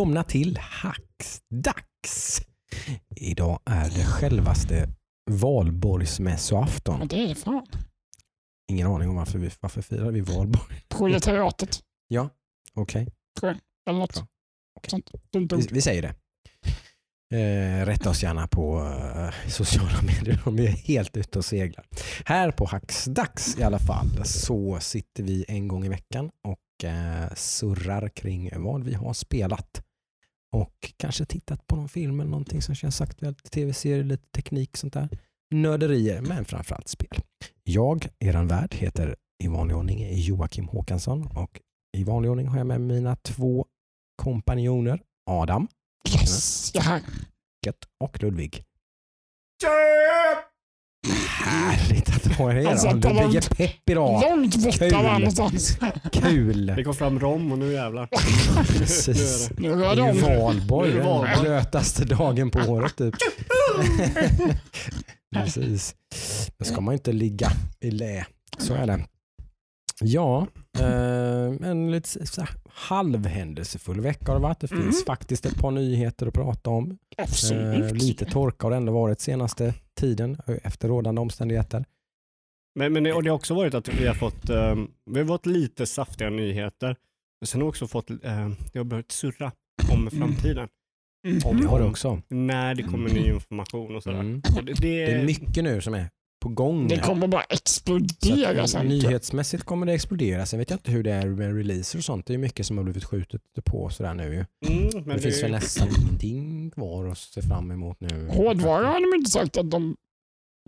välkomna till Hacksdags. Idag är det självaste valborgsmässoafton. Men det är fan. Ingen aning om varför vi varför firar vi valborg. Proletariatet. Okej, Eller något. Okej. sånt. Vi, vi säger det. Eh, rätta oss gärna på eh, sociala medier om vi är helt ute och seglar. Här på Hacksdags i alla fall så sitter vi en gång i veckan och eh, surrar kring vad vi har spelat. Och kanske tittat på någon film eller någonting som känns aktuellt, tv-serier, lite teknik sånt där. Nörderier men framförallt spel. Jag, eran värd, heter i vanlig ordning Joakim Håkansson och i vanlig ordning har jag med mina två kompanjoner Adam Yes, och Ludvig. Härligt att ha er här. Alltså, är långt- pepp idag. Långt borta var någonstans. Kul. Det kom fram rom och nu jävlar. Precis. Nu är det. Det är valborg. Den blötaste dagen på året typ. Precis. Då ska man ju inte ligga i lä. Så är det. Ja, eh, en lite så här halvhändelsefull vecka har det varit. Det Mm. finns faktiskt ett par nyheter att prata om. Eh, lite torka har det ändå varit senaste tiden eh, efter rådande omständigheter. Men, men det, och det har också varit att vi har fått, eh, vi har fått lite saftiga nyheter. Men sen har vi också fått, eh, det har börjat surra om framtiden. Mm. Och det har det också. När det kommer ny information och sådär. Mm. Och det, det, Det är mycket nu som är på gång. Det kommer bara explodera sen. nyhetsmässigt kommer det explodera. Sen vet jag inte hur det är med releaser och sånt. Det är mycket som har blivit skjutet på sådär nu. ju. Mm, men det, finns väl nästan ingenting kvar att se fram emot nu. Hårdvara har de inte sagt att de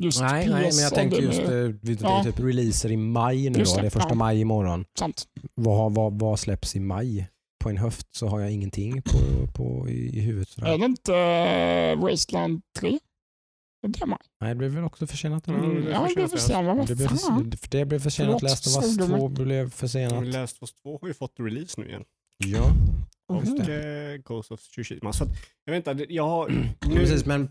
just Nej, nej, men jag tänker just, med- eh, det är Ja. typ releaser i maj nu Just då. Det är första ja. maj imorgon. Sant. Vad, vad, vad släpps i maj? På en höft så har jag ingenting på, på, i, i huvudet. Sådär. Är det inte uh, Wasteland 3? Det maj? Nej, det blev väl också försenat. Mm, det är Ja, det är försenat. Vad Det blev, fan? det blev försenat. Förlåt, Last of Us svordomar. 2 blev försenat. Last of Us 2 har ju fått release nu igen. Ja, Och eh, Ghost of Tsushima. Så att, jag vet inte, jag har... nu, precis. Men i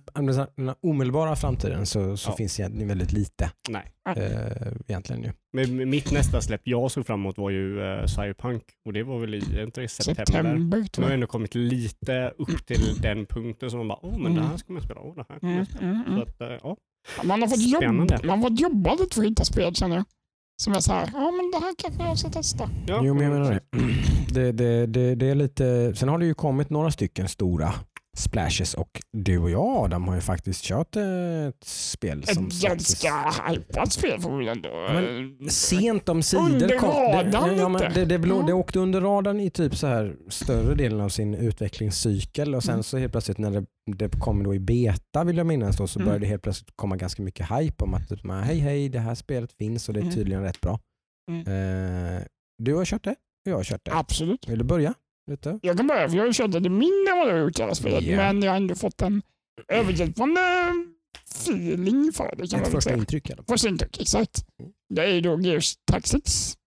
den omedelbara framtiden så, så Ja. finns det egentligen väldigt lite. Nej. Eh, egentligen ju. Men mitt nästa släpp jag såg fram emot var ju uh, Cyberpunk. Och det var väl i inte det september. September Nu har jag ändå kommit lite upp till den punkten som man bara, åh men det här ska man spela, åh det här Mm, jag spela. mm, Så mm. att, eh, ja. Man har fått Spännande. jobba, man har fått jobba lite för att hitta spel känner jag. Som så här, ja men det här kanske jag ska testa. ja. Jo, men jag menar det. Det, det, det. det är lite, sen har det ju kommit några stycken stora splashes och du och jag Adam har ju faktiskt kört ett spel som Ett ganska hypat spel får vi ändå. Men Sent om sidor Under radarn det, ja, men det, det, blå, det åkte under radarn i typ så här större delen av sin utvecklingscykel och sen Mm. så helt plötsligt när det, det kom då i beta vill jag minnas då, så Mm. började det helt plötsligt komma ganska mycket hype om att typ, hej hej det här spelet finns och det är Mm. tydligen rätt bra. Mm. Eh, du har kört det och jag har kört det. Absolut. Vill du börja? Lite? Jag kan börja för jag har ju kört det mindre än vad du har gjort i alla spelet. Ja. Men jag har ändå fått en övergripande feeling för det. Kan Ett första intryck i alla fall. Första intryck, exakt. Det är ju då Gears Tactics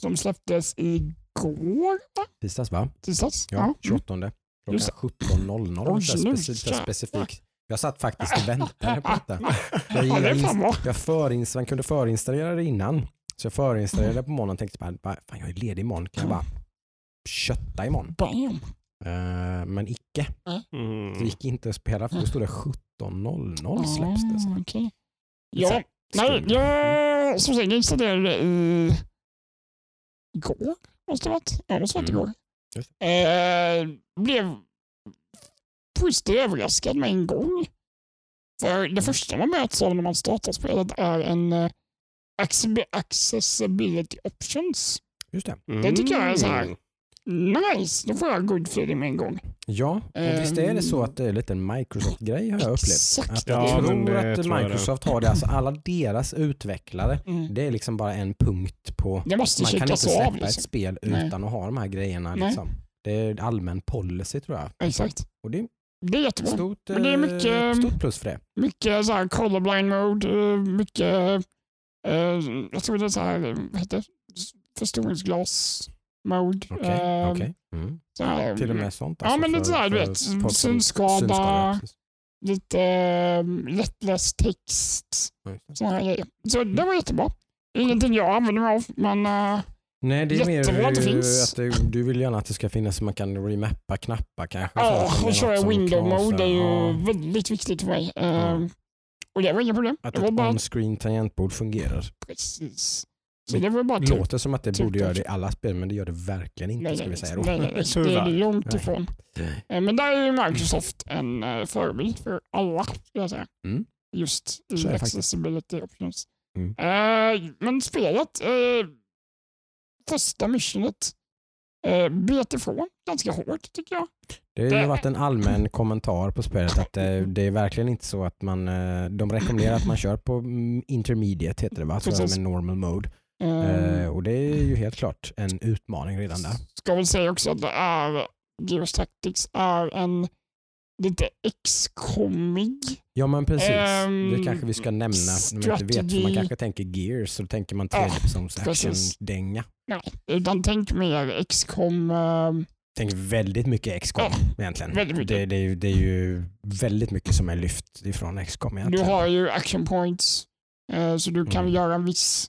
som släpptes igår, va? Tisdags va? Tisdags? Ja, Mm. 28. Just Klockan 17.00. Oj, lite nu speci- jävlar. specifikt. Jag satt faktiskt och väntade på detta. Jag, Ja, det jag, jag förinst- man kunde förinstallera det innan. Så jag förinstallerade det på morgonen och tänkte bara, fan jag är ledig imorgon. Kan jag bara kötta imorgon? Bam. Eh, men icke. Mm. Det gick inte att spela för då stod det 17.00 släpps det. Så. Här, Ja, nej, jag som sagt jag installerade det i igår. Måste det ha varit. Ja, det måste varit Mm. igår. Just Eh, blev positivt överraskad med en gång. För det första man möts av när man startar spelet är en accessi- accessibility options. Just det. Det tycker jag är så här. Nice, då får jag good feeling med en gång. Ja, och visst är det så att det är lite en Microsoft-grej har jag upplevt. Exakt. Att Ja, jag men tror det att Microsoft har det. Alltså alla deras utvecklare, Mm. det är liksom bara en punkt på Det måste Man kan inte släppa av. ett Liksom. spel Nej. utan att ha de här grejerna. Liksom. Det är allmän policy tror jag. Exakt. Och det Det är ett jättebra. stort, Men det är mycket- eh, stort plus för det. Mycket så här colorblind mode, eh, mycket, eh, jag tror det är så här, eh, vad heter det? Förstoringsglas mode. Okej, eh, okej. Mm. så här, Till och med sånt. Ja, men lite så här, du vet, synskada. Lite eh, lättläst text, Ja, sådana grejer. Så det var jättebra. Ingenting jag använder mig av, men eh, Nej, det är Jättebra att det mer finns. att det, du vill gärna att det ska finnas så man kan remappa knappar kanske. Ja, och köra window mode är ju Ja, väldigt viktigt för mig. Ja. Ehm, Och det var inga problem. Att Det var ett bara on-screen tangentbord fungerar. precis. Så det var bara typ- låter som att det borde göra det i alla spel, men det gör det verkligen inte Nej, ska vi säga då. nej, nej, nej. Det är långt Nej. ifrån. Eh, Men där är ju Microsoft en eh, förebild för alla, skulle jag säga. Mm. Just i det accessibility options. Mm. Eh, Men spelet, eh, första missionet, eh, bet ifrån ganska hårt tycker jag. Det har Det- ju varit en allmän kommentar på spelet att det, det är verkligen inte så att man, eh, de rekommenderar att man kör på mm, intermediate heter det va? Alltså med normal mode. Eh, Eh, och det är ju helt klart en utmaning redan där. Ska väl säga också att det är, Gears Tactics är en lite X-komig. Ja men precis, Ehm, det kanske vi ska nämna när man inte vet. Man kanske tänker gears så tänker man Ja, tredjepersons precis. action-dänga. Utan tänk mer X-com. Eh, Tänk väldigt mycket XCOM egentligen. väldigt mycket. Det, det, är ju, det är ju väldigt mycket som är lyft ifrån XCOM du egentligen. har ju action points. Eh, så du kan Mm. göra en viss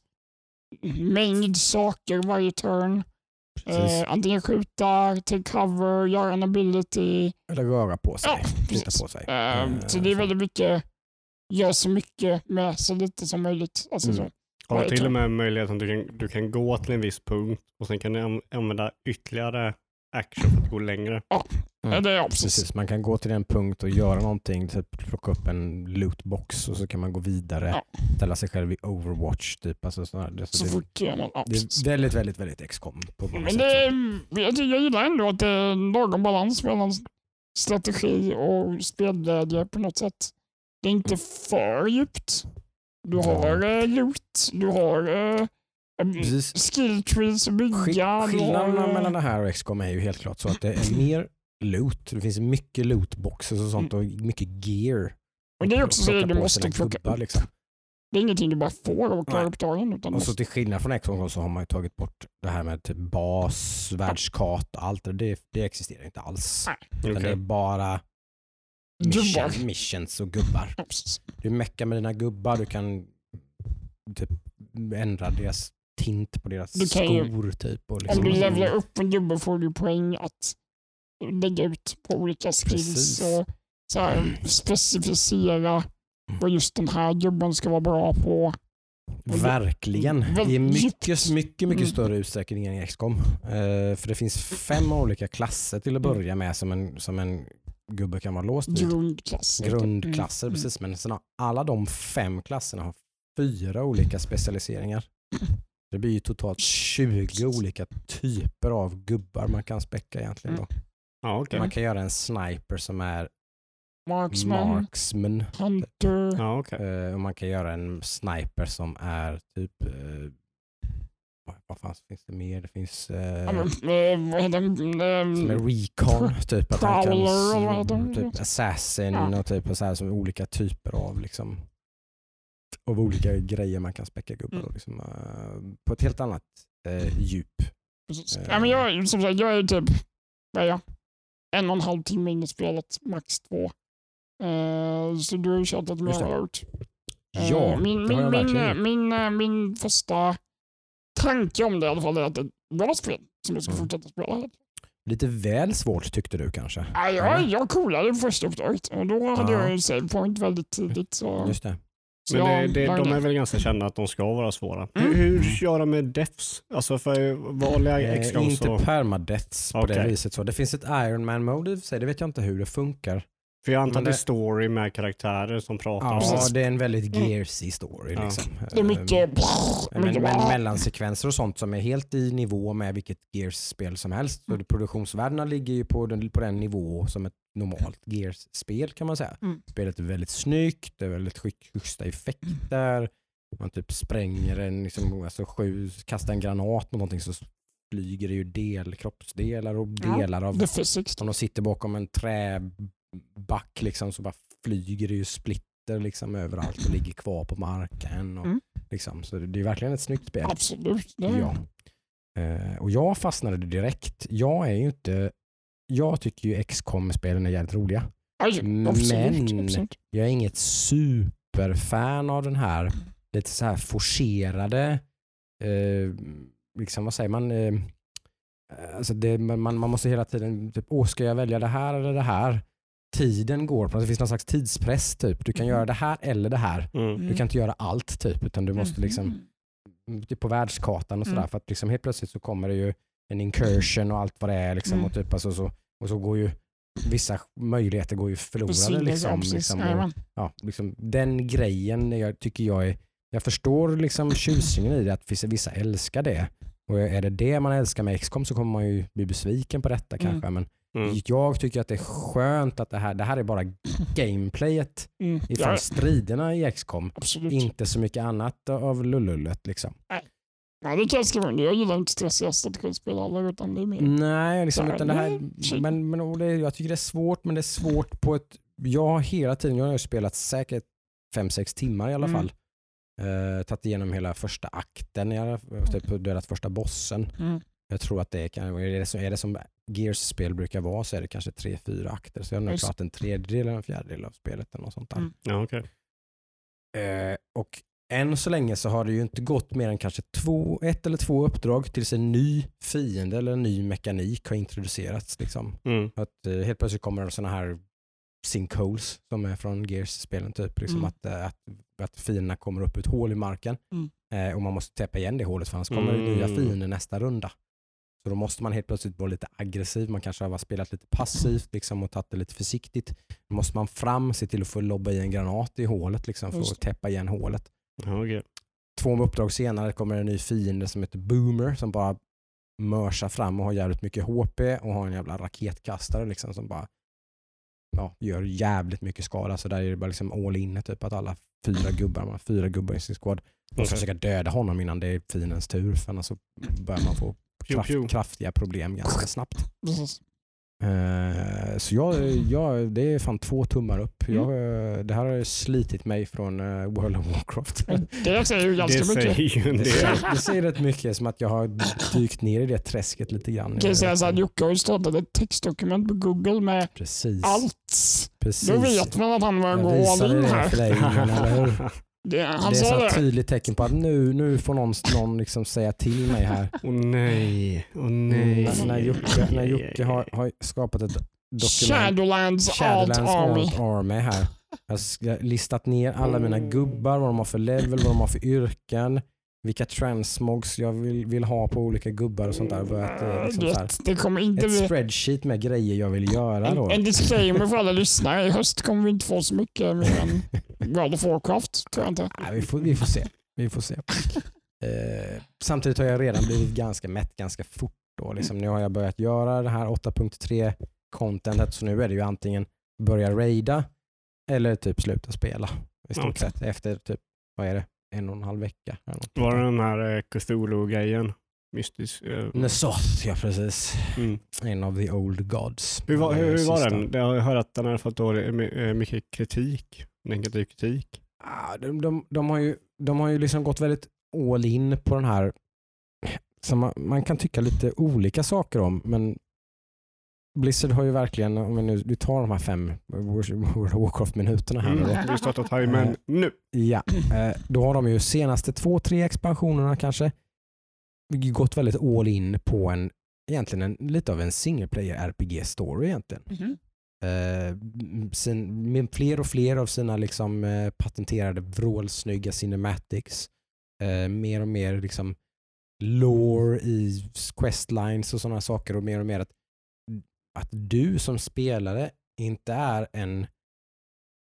mängd saker varje turn. Eh, antingen skjuta, take cover, göra en ability. Eller röra på sig, Ja, precis. på sig. Eh, Eh, så det är väldigt mycket, gör så mycket med så lite som möjligt. Alltså Mm. så. Varje till och med möjligheten att du kan, du kan gå till en viss punkt och sen kan du an- använda ytterligare action för att gå längre. Mm. Eh, Det är ja, precis. Man kan gå till en punkt och göra någonting, typ plocka upp en lootbox och så kan man gå vidare, Ja. ställa sig själv i Overwatch. Typ. Alltså, sådär. Det, Så det, fort gör man. Ja, det är väldigt, väldigt, väldigt XCOM på många Men sätt. det, så. är- jag, jag gillar ändå att det är lagom balans mellan strategi och spelglädje på något sätt. Det är inte för djupt. Du har eh, loot, du har eh, Precis. skill trees att bygga. Skill- du har, Skillnaderna mellan det här och XCOM är ju helt klart så att det är mer loot. Det finns mycket lootboxes och sånt och mycket gear. Mm. Och det är också så att du måste plocka gubbar, upp. liksom. Det är ingenting du bara får av att klara Nej. uppdragen. Utan Och så till skillnad från XCOM så har man ju tagit bort det här med typ bas, världskart och allt det. Det, det existerar inte alls. Nej. Utan det är bara mission, missions och gubbar. Du meckar med dina gubbar, du kan typ ändra deras tint på deras Du kan ju- skor. Typ, och Om liksom, du levlar upp en gubbe får du poäng att lägga ut på olika skills Precis. och så här, specificera vad just den här gubben ska vara bra på. Verkligen. I mycket, mycket, mycket Mm. större utsträckning än i XCOM. Eh, för det finns fem olika klasser till att Mm. börja med som en, som en gubbe kan vara låst vid. Grundklasser. Grundklasser, Mm. precis. Men sen alla de fem klasserna har fyra olika specialiseringar. Det blir ju totalt 20 olika typer av gubbar man kan späcka egentligen. Då. Ja, okej. Man kan göra en sniper som är Marksman, marksman. Hunter. Ja, okej. eh, och man kan göra en sniper som är typ eh, vad- fan finns det mer? Det finns eh, eh, som är recon, typ att han kan, typ assassin Ja. och typ så här som olika typer av liksom av olika grejer man kan späcka gubbar Mm. liksom, eh, på ett helt annat eh, djup. precis. Eh. Ja, men jag, som sagt, jag är typ vad är jag? en och en halv timme in i spelet, max två. Så du har ju kört har gjort. Eh, Ja, min, min, min, min, min första tanke om det i alla fall är att det är ett bra spel som jag ska Mm. fortsätta spela. Lite väl svårt tyckte du kanske? Ja, jag, jag coolade första uppdraget och då hade Ja. jag ju save point väldigt tidigt. Så, Just det. Så Men det, jag det, la de är väl ganska kända att de ska vara svåra. Mm. Hur, hur gör de med defs? Alltså för vanliga Eh, inte så... permadeaths på det Okej. viset. Så. Det finns ett Iron Man mode i och sig, det vet jag inte hur det funkar. För jag antar Men att det är det- story med karaktärer som pratar. Ja, Precis. det är en väldigt Mm. gearsy story. Ja. Liksom. Det är mycket... Men, mycket men mellansekvenser och sånt som är helt i nivå med vilket Gears-spel som helst. Så Mm. produktionsvärdena ligger ju på den, på den nivå som ett normalt Gears-spel kan man säga. Mm. Spelet är väldigt snyggt, det är väldigt sch- schyssta effekter. Man typ spränger en, liksom, alltså sju, kastar en granat mot någonting så flyger det ju del, kroppsdelar och Ja, delar av The physics. om de sitter bakom en träback liksom, så bara flyger det ju splitter liksom överallt och ligger kvar på marken. Och, Mm. liksom, så det det är verkligen ett snyggt spel. Absolut. Ja. Eh, och jag fastnade direkt. Jag är ju inte... Jag tycker ju XCOM-spelen är jävligt roliga. Aj, Men- absolut. Jag är inget superfan av den här lite så här forcerade eh, liksom, vad säger man, eh, alltså det, man, man måste hela tiden, typ, åh ska jag välja det här eller det här? Tiden går, på det finns någon slags tidspress typ. Du kan göra det här eller det här. Mm. Du kan inte göra allt typ, utan du måste liksom, typ på världskartan och sådär. Mm. För att liksom helt plötsligt så kommer det ju en incursion och allt vad det är. Liksom, Mm. och, typ, alltså, så, och så går ju vissa möjligheter går ju förlorade. Försvinner, Liksom, ja, precis. liksom, och, ja, liksom, den grejen jag tycker jag är, jag förstår liksom tjusningen i det, att vissa, vissa älskar det. Och är det det man älskar med XCOM så kommer man ju bli besviken på detta Mm. kanske. Men Mm. jag tycker att det är skönt att det här, det här är bara gameplayet Mm. ifrån Ja, striderna i XCOM. absolut. Inte så mycket annat av lullullet liksom. Nej, det kan jag skriva under. Jag gillar inte stressiga strategispel heller, utan det är mer... Nej, liksom, utan det här, nej, men, men, det, jag tycker det är svårt, men det är svårt på ett... Jag har hela tiden, jag har ju spelat säkert 5-6 timmar i alla Mm. fall. Uh, tagit igenom hela första akten, jag har typ dödat första bossen. Mm. Jag tror att det är, kan- är det, som, är det som Gears-spel brukar vara så är det kanske 3-4 akter. Så jag har nog klarat en tredjedel eller en fjärdedel av spelet eller något sånt där. Mm. Ja, okej. Eh, och än så länge så har det ju inte gått mer än kanske två, ett eller två uppdrag tills en ny fiende eller en ny mekanik har introducerats. Liksom. Mm. Att, eh, helt plötsligt kommer det sådana här sinkholes som är från Gears-spelen. Typ. Liksom Mm. att, eh, att, att fienderna kommer upp ett hål i marken Mm. eh, och man måste täppa igen det hålet för annars kommer det nya Mm. fiender nästa runda. Så då måste man helt plötsligt vara lite aggressiv. Man kanske har spelat lite passivt liksom, och tagit det lite försiktigt. Då måste man fram, se till att få lobba i en granat i hålet liksom, för Just att täppa igen hålet. Okej. Två uppdrag senare kommer en ny fiende som heter Boomer som bara mörsar fram och har jävligt mycket HP och har en jävla raketkastare liksom, som bara ja, gör jävligt mycket skada. Så där är det bara liksom all in typ att alla fyra gubbar, man har fyra gubbar i sin squad, måste Okej. försöka döda honom innan det är fiendens tur för annars så börjar man få kraft, kraftiga problem ganska snabbt. Eh, så jag, jag, det är fan två tummar upp. Mm. Jag, eh, det här har slitit mig från eh, World of Warcraft. Det säger ju ganska Det mycket. säger ju Det säger, det säger rätt mycket som att jag har dykt ner i det träsket lite grann. Jag kan säga så här, Jocke har ju startat ett textdokument på Google med Precis. allt. precis. Då vet man att han var gå all in här. Det, han det är sa ett tydligt tecken på att nu, nu får någon, någon liksom säga till mig här. Åh nej, åh nej. När, när Jocke, när Jocke har, har skapat ett dokument. Shadowlands, Shadowlands Alt Army. Alt Army här. Jag har listat ner alla mina gubbar, vad de har för level, vad de har för yrken, vilka transmogs jag vill, vill ha på olika gubbar och sånt där. Börjat, eh, liksom så här, Det, det kommer inte ett bli... spreadsheet med grejer jag vill göra då. En, en disclaimer för alla lyssnare. I höst kommer vi inte få så mycket mer än World of Warcraft, tror jag inte. Nej, vi, får, vi får se. Vi får se. Eh, samtidigt har jag redan blivit ganska mätt ganska fort. Då. Liksom, nu har jag börjat göra det här 8.3 contentet så nu är det ju antingen börja raida eller typ sluta spela. I stort Okej. sett efter typ, vad är det, en och en halv vecka. Var det den här eh, Cthulhu-grejen? Mystisk. eh, Nesoth, ja precis. Mm. En av the old gods. Hur var, hur, hur var den? Jag har hört att den har fått dålig, my- eh, mycket kritik. Negativ kritik. Ah, de, de, de, har ju, de har ju liksom gått väldigt all in på den här som man, man kan tycka lite olika saker om men Blizzard har ju verkligen, om vi nu vi tar de här fem World of Warcraft-minuterna här. Mm. Då, Vi startar timern nu. ja, eh, då har de ju senaste två, tre expansionerna kanske gått väldigt all in på en, egentligen en, lite av en single player RPG-story egentligen. Mhm. Eh, sin, med fler och fler av sina liksom, eh, patenterade vrålsnygga cinematics. Eh, mer och mer liksom, lore i questlines och sådana saker och mer och mer att, att du som spelare inte är en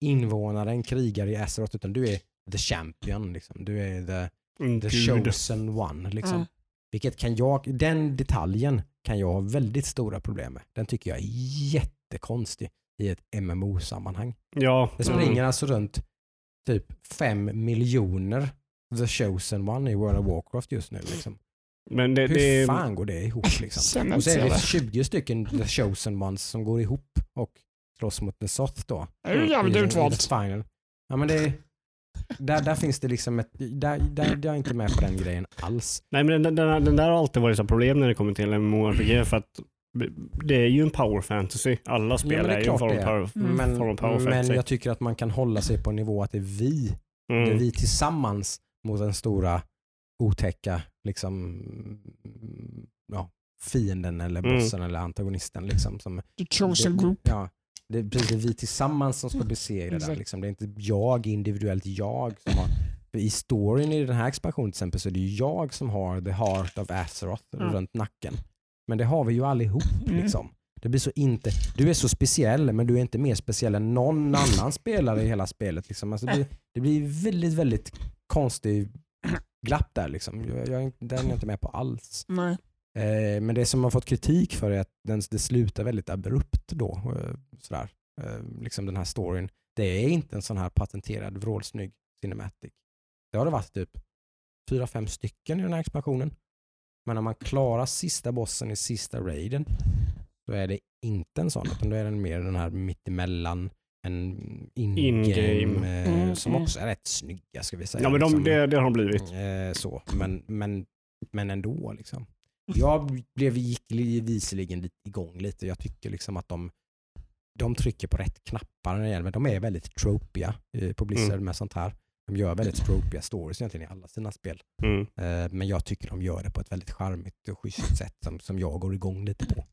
invånare, en krigare i Azeroth utan du är the champion. Liksom. Du är the, Mm, the chosen one. Liksom. Mm. Vilket kan jag, den detaljen kan jag ha väldigt stora problem med. Den tycker jag är jättekonstig i ett MMO-sammanhang. Ja. Det springer alltså runt typ fem miljoner The Chosen One i World of Warcraft just nu. Liksom. Men det, Hur det, fan går det ihop? Liksom? Och så är det det. 20 stycken The Chosen Ones som går ihop och slåss mot The Soth då. Det är ju jävligt utvalt. Ja, men det, där, där finns det liksom ett, där, där, jag är inte med på den grejen alls. nej, men den, den, den där har alltid varit ett problem när det kommer till MMORPG för att det är ju en power fantasy. Alla spel men det är är, ju en form power, Mm. Men, form av power men fantasy. jag tycker att man kan hålla sig på en nivå att det är vi, det är Mm. vi tillsammans mot den stora otäcka liksom, mm, ja, fienden eller Mm. bossen eller antagonisten. Liksom, som, The chosen group. Ja, det är precis vi tillsammans som ska besegra det. Exakt. Liksom. Det är inte jag, individuellt jag som har för I storyn i den här expansionen till exempel så är det ju jag som har the heart of Azeroth Ja. runt nacken. Men det har vi ju allihop. Mm. Liksom. Det blir så inte, du är så speciell men du är inte mer speciell än någon annan spelare i hela spelet. Liksom. Alltså det, blir, det blir väldigt, väldigt konstig glapp där. Liksom. Jag, jag, den är jag inte med på alls. Nej. Eh, men det som har fått kritik för är att den, det slutar väldigt abrupt då. Eh, sådär. Eh, liksom den här storyn. Det är inte en sån här patenterad vrålsnygg cinematic. Det har det varit typ fyra, fem stycken i den här expansionen. Men när man klarar sista bossen i sista raiden så är det inte en sån utan då är den mer den här mittemellan en in-game In-game. eh, Mm, som mm. också är rätt snygga ska vi säga. Ja men de, liksom. det, det har de blivit. Eh, så. Men, men, men ändå. Liksom. Jag blev, gick li- visserligen lite igång lite. Jag tycker liksom att de, de trycker på rätt knappar när det gäller, men de är väldigt tropiga eh, på Blizzard Mm. med sånt här. De gör väldigt tropiga stories egentligen i alla sina spel. Mm. Eh, men jag tycker de gör det på ett väldigt charmigt och schysst sätt som, som jag går igång lite på.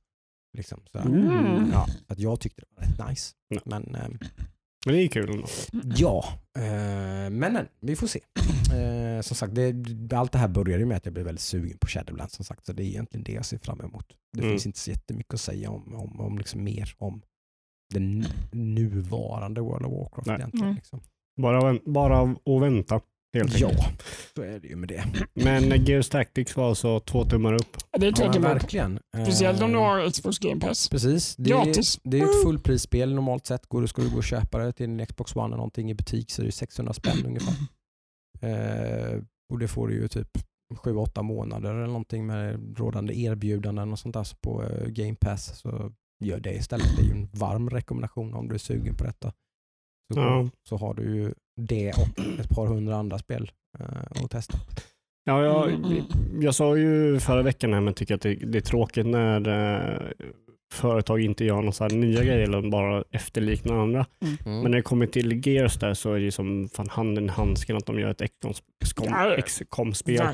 Liksom, så här. Mm. Ja, att jag tyckte det var rätt nice. Ja. Men ehm, Men det är kul ändå. Ja, eh, men, men vi får se. Eh, som sagt, det, allt det här började ju med att jag blev väldigt sugen på Shadowlands som sagt, så det är egentligen det jag ser fram emot. Det Mm. finns inte så jättemycket att säga om, om, om liksom mer om den nu- nuvarande World of Warcraft Nej. egentligen. Mm. Liksom. Bara, bara att vänta. Helt Ja, så är det ju med det. Men eh, Gears Tactics var alltså två tummar upp. Det är Ja, klart men det var. verkligen. Speciellt om du Eh, har Xbox Game Pass. Precis. Det är, Gratis. det är ett fullprisspel normalt sett. Går, ska du gå och köpa det till din Xbox One eller någonting i butik så är det 600 spänn ungefär. Eh, och det får du ju typ 7-8 månader eller någonting med rådande erbjudanden och sånt där på eh, Game Pass. Så gör det istället. Det är ju en varm rekommendation om du är sugen på detta. Så, Ja. så har du ju det och ett par hundra andra spel eh, att testa. Ja, jag, Mm, mm. jag sa ju förra veckan här, men tycker att det, det är tråkigt när eh, företag inte gör några nya grejer eller bara efterliknar andra. Mm. Men när det kommer till Gears där så är det som fan handen i handsken att de gör ett. XCOM-spel.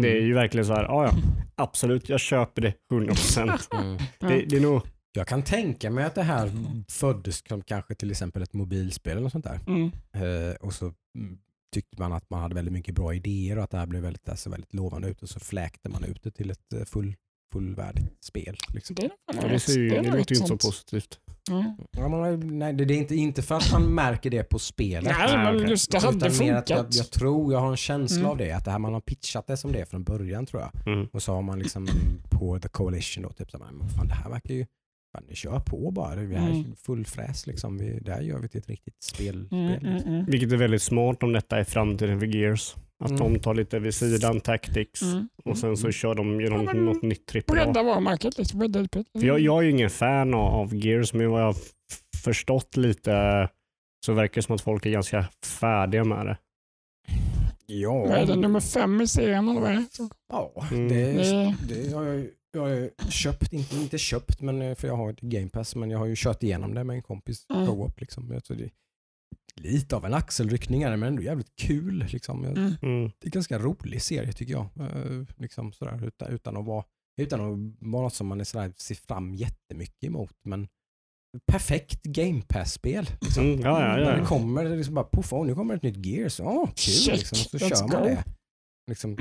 Det är ju verkligen så här, ja ja, absolut, jag köper det 100%. Mm. Det, det är nog, Jag kan tänka mig att det här föddes som kanske till exempel ett mobilspel eller sånt där. Mm. Eh, och så mm, tyckte man att man hade väldigt mycket bra idéer och att det här blev väldigt, alltså, väldigt lovande ut och så fläkte man ut det till ett eh, full, fullvärdigt spel. Liksom. Det, ja, det, ser ju, är det nog låter ju inte så positivt. Mm. Ja, man, nej, det det är inte, inte för att man märker det på spelet. Nej, men just det hade att jag, funkat. jag tror, jag har en känsla Mm. av det, att det här man har pitchat det som det är från början tror jag. Mm. Och så har man liksom på The Coalition då, typ så här, men fan det här verkar ju, fan ni kör på bara, här är Mm. full fräs liksom. Vi, det här gör vi till ett riktigt spel. Mm, spel mm, liksom. mm. Vilket är väldigt smart om detta är framtiden för Gears. Att Mm. de tar lite vid sidan Tactics Mm. och sen så kör de genom Ja, något nytt AAA. Bredda varumärket lite. Bredda. För jag, jag är ju ingen fan av, av Gears, men vad jag har förstått lite så verkar det som att folk är ganska färdiga med det. Ja, Vad är det, nummer fem i serien eller vad är det? ja Mm. det, Det- det har jag, jag har köpt, inte, inte köpt men eh, för jag har ett Game Pass, men jag har ju kört igenom det med en kompis Mm. co-op. Liksom. Jag tror det är lite av en axelryckning är det, men ändå jävligt kul. Liksom. Jag, Mm. Mm. Det är en ganska rolig serie tycker jag. Eh, liksom sådär, utan, utan, att vara, utan att vara något som man är sådär, ser fram jättemycket emot. Men perfekt Game Pass-spel. Liksom. Mm, ja, ja, När ja. det kommer, det liksom bara poff, åh, nu kommer ett nytt Gears. Åh, kul Check, liksom. Så kör man go. det. Liksom,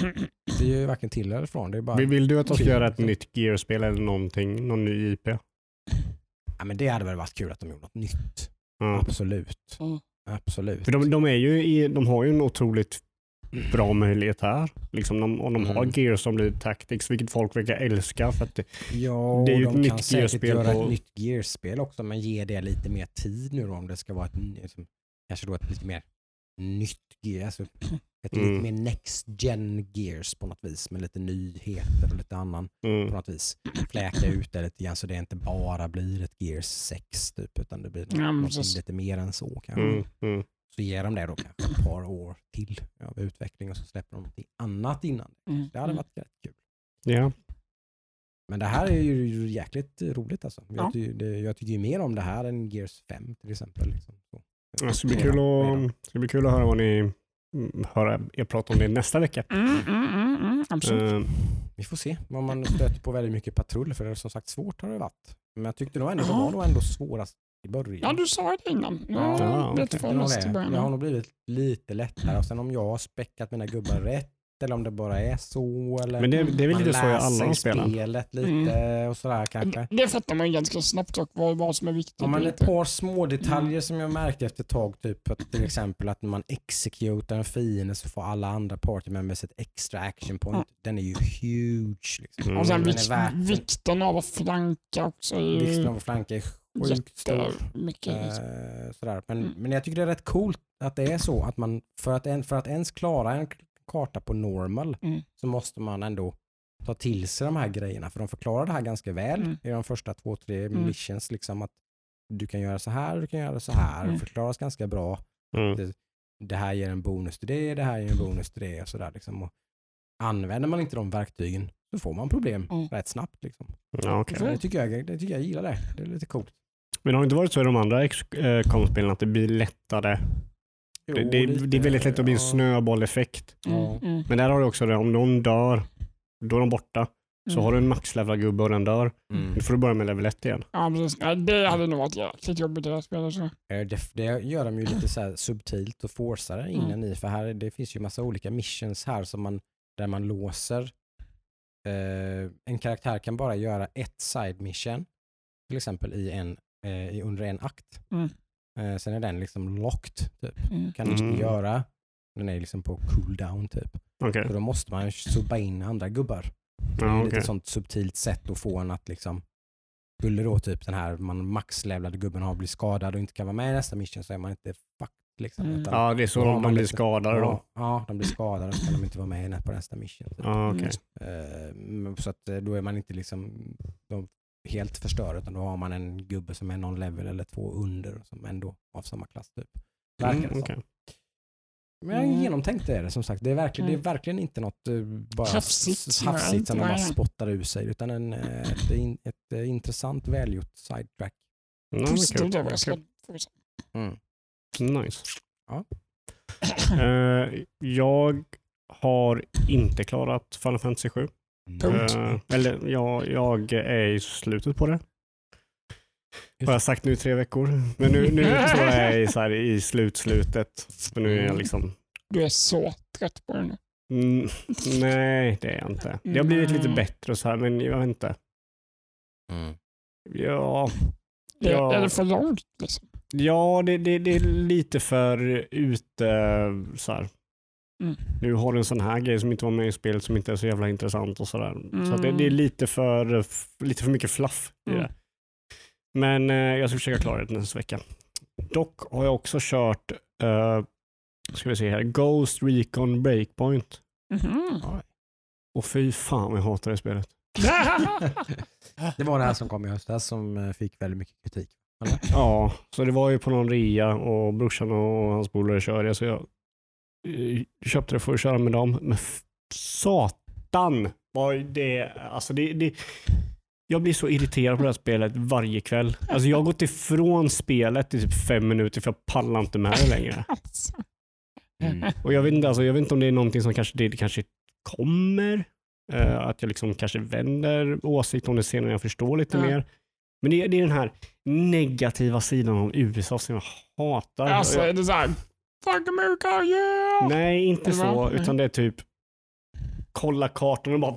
det är ju varken till eller från. Det är bara, Vill, vill du att de ska göra ett liksom. nytt Gears-spel eller någonting, någon ny IP? ja, men det hade väl varit kul att de gjorde något nytt. Ja. Absolut. Mm. Absolut. För de, de, är ju i, de har ju en otroligt bra möjlighet här. Liksom de, om de har Mm. Gears som blir Tactics, vilket folk verkar älska. För att det, Ja, Det är ju och ett de nytt kan säkert Gears-spel göra på- ett nytt Gears-spel också, men ge det lite mer tid nu då, om det ska vara ett, liksom, kanske då ett lite mer nytt Gears, alltså ett Mm. lite mer next gen Gears på något vis, med lite nyheter och lite annan mm. på något vis. Fläka ut det lite grann så det inte bara blir ett Gears 6 typ, utan det blir Ja, något lite mer än så kanske. Mm, mm. Så ger de det då kanske ett par år till av utveckling och så släpper de någonting annat innan. Mm. Det hade varit rätt kul. Ja. Men det här är ju jäkligt roligt alltså. Jag, Ja. ty, det, jag tycker ju mer om det här än Gears 5 till exempel. Liksom. Så. Det ska bli, kul att, ska bli kul att höra vad ni mm, höra er prata om det nästa vecka. Mm, mm, mm, mm, absolut. Eh, Vi får se om man stöter på väldigt mycket patrull för det är som sagt svårt har det varit. Men jag tyckte nog ändå det Ja. var nog ändå svårast i början. Ja, du sa det innan. Ja, Ja, Det det. början. Det har nog blivit lite lättare och sen om jag har späckat mina gubbar rätt eller om det bara är så eller men det, det är väl lite så i alla spelen. spelet lite och sådär kanske. Det fattar man ganska snabbt och vad, vad som är viktigt. Man och ett par små detaljer som jag märkte efter ett tag, typ att till exempel att när man executar en fiende så får alla andra party members ett extra action point. Den är ju huge. Liksom. Mm. Och sen vikt, vikten av att flanka också är Vikten av att flanka är sjukt stor. liksom. Eh, sådär. Men, Mm. men jag tycker det är rätt coolt att det är så att man för att, en, för att ens klara en karta på normal Mm. så måste man ändå ta till sig de här grejerna för de förklarar det här ganska väl Mm. i de första två, tre Mm. missions. Liksom att du kan göra så här, du kan göra så här. Mm. Det förklaras ganska bra. Mm. Det här ger en bonus till det, det här ger en bonus till det och sådär. Liksom. Och använder man inte de verktygen så får man problem Mm. rätt snabbt. Liksom. Ja, okej. Så det, tycker jag, det tycker jag gillar det. Det är lite coolt. Men det har inte varit så i de andra XCOM-spelen att det blir lättare? Det, Jo, det, lite, det är väldigt lätt att bli en ja. snöbolleffekt. Mm, Ja. mm, Men där har du också det, om någon dör, då är de borta. Så mm. har du en maxlevlad gubbe och den dör, Mm. då får du börja med level 1 igen. Ja, precis. Det hade nog varit jäkligt jobbigt i det här spelet. Så. Eh, Det, det gör de ju lite så här subtilt och forcar det innan Mm. i, för här, det finns ju massa olika missions här som man, där man låser. Eh, en karaktär kan bara göra ett side mission, till exempel i en, eh, i, under en akt. Mm. Eh, sen är den liksom locked, typ. Mm. kan du inte Mm. göra. Den är liksom på cooldown typ. Okej. Så då måste man subba in andra gubbar. Det är Ja, lite okej. ett sånt subtilt sätt att få en att liksom skulle då typ den här man maxlevlade gubben har blivit skadad och inte kan vara med i nästa mission så är man inte fucked liksom. Mm. Ja, det är så de, de blir lite- skadade då. ja, ja, de blir skadade så kan de inte vara med på nästa mission. Typ. Mm. Eh, men så att eh, då är man inte liksom de helt förstörd utan då har man en gubbe som är någon level eller två under som ändå av samma klass typ. Verkar det Mm, okej. Men Mm. genomtänkt är det som sagt. Det är verkligen, det är Mm. verkligen inte något eh, bara Hafsigt, som de bara spottar ur sig utan en, eh, ett, in, ett eh, intressant välgjort sidetrack. Kul. Positivt överraskad. Mm. Nice. Ja. Eh, jag har inte klarat Final Fantasy 7. Punkt. Eh, eller ja, jag är i slutet på det. Har jag sagt nu i tre veckor. Men nu, nu tror jag jag är i, så här, i slutslutet. För nu är jag liksom... Du är så trött på det nu. Mm, nej, det är jag inte. Det har blivit lite Mm. bättre och så här, men jag vet inte. Mm. Ja, Det, Ja. Är det för långt? Liksom? ja det, det, det är lite för ute så här. Mm. Nu har du en sån här grej som inte var med i spelet som inte är så jävla intressant och sådär. Så att det, Mm. det är lite för, lite för mycket fluff i Mm. det. Men eh, jag ska försöka klara det nästa vecka. Dock har jag också kört, eh, ska vi se här, Ghost Recon Breakpoint. Mhm. Och fy fan vad jag hatar det spelet. det var det här som kom i höstas som eh, fick väldigt mycket kritik. Eller? Ja, så det var ju på någon rea och brorsan och hans polare körde så jag köpte det för att köra med dem. Men satan vad det, alltså det, det jag blir så irriterad på det här spelet varje kväll. Alltså jag har gått ifrån spelet i typ fem minuter för jag pallar inte med det längre. Alltså. Mm. Och jag vet inte, alltså, jag vet inte om det är någonting som kanske, det kanske kommer. eh, att jag liksom kanske vänder åsikt om det sen när jag förstår lite Ja. mer. Men det, är- det är den här negativa sidan av USA som jag hatar. Alltså Och är det såhär, fuck America yeah! Nej, inte så. Nej. Utan det är typ kolla kartan och bara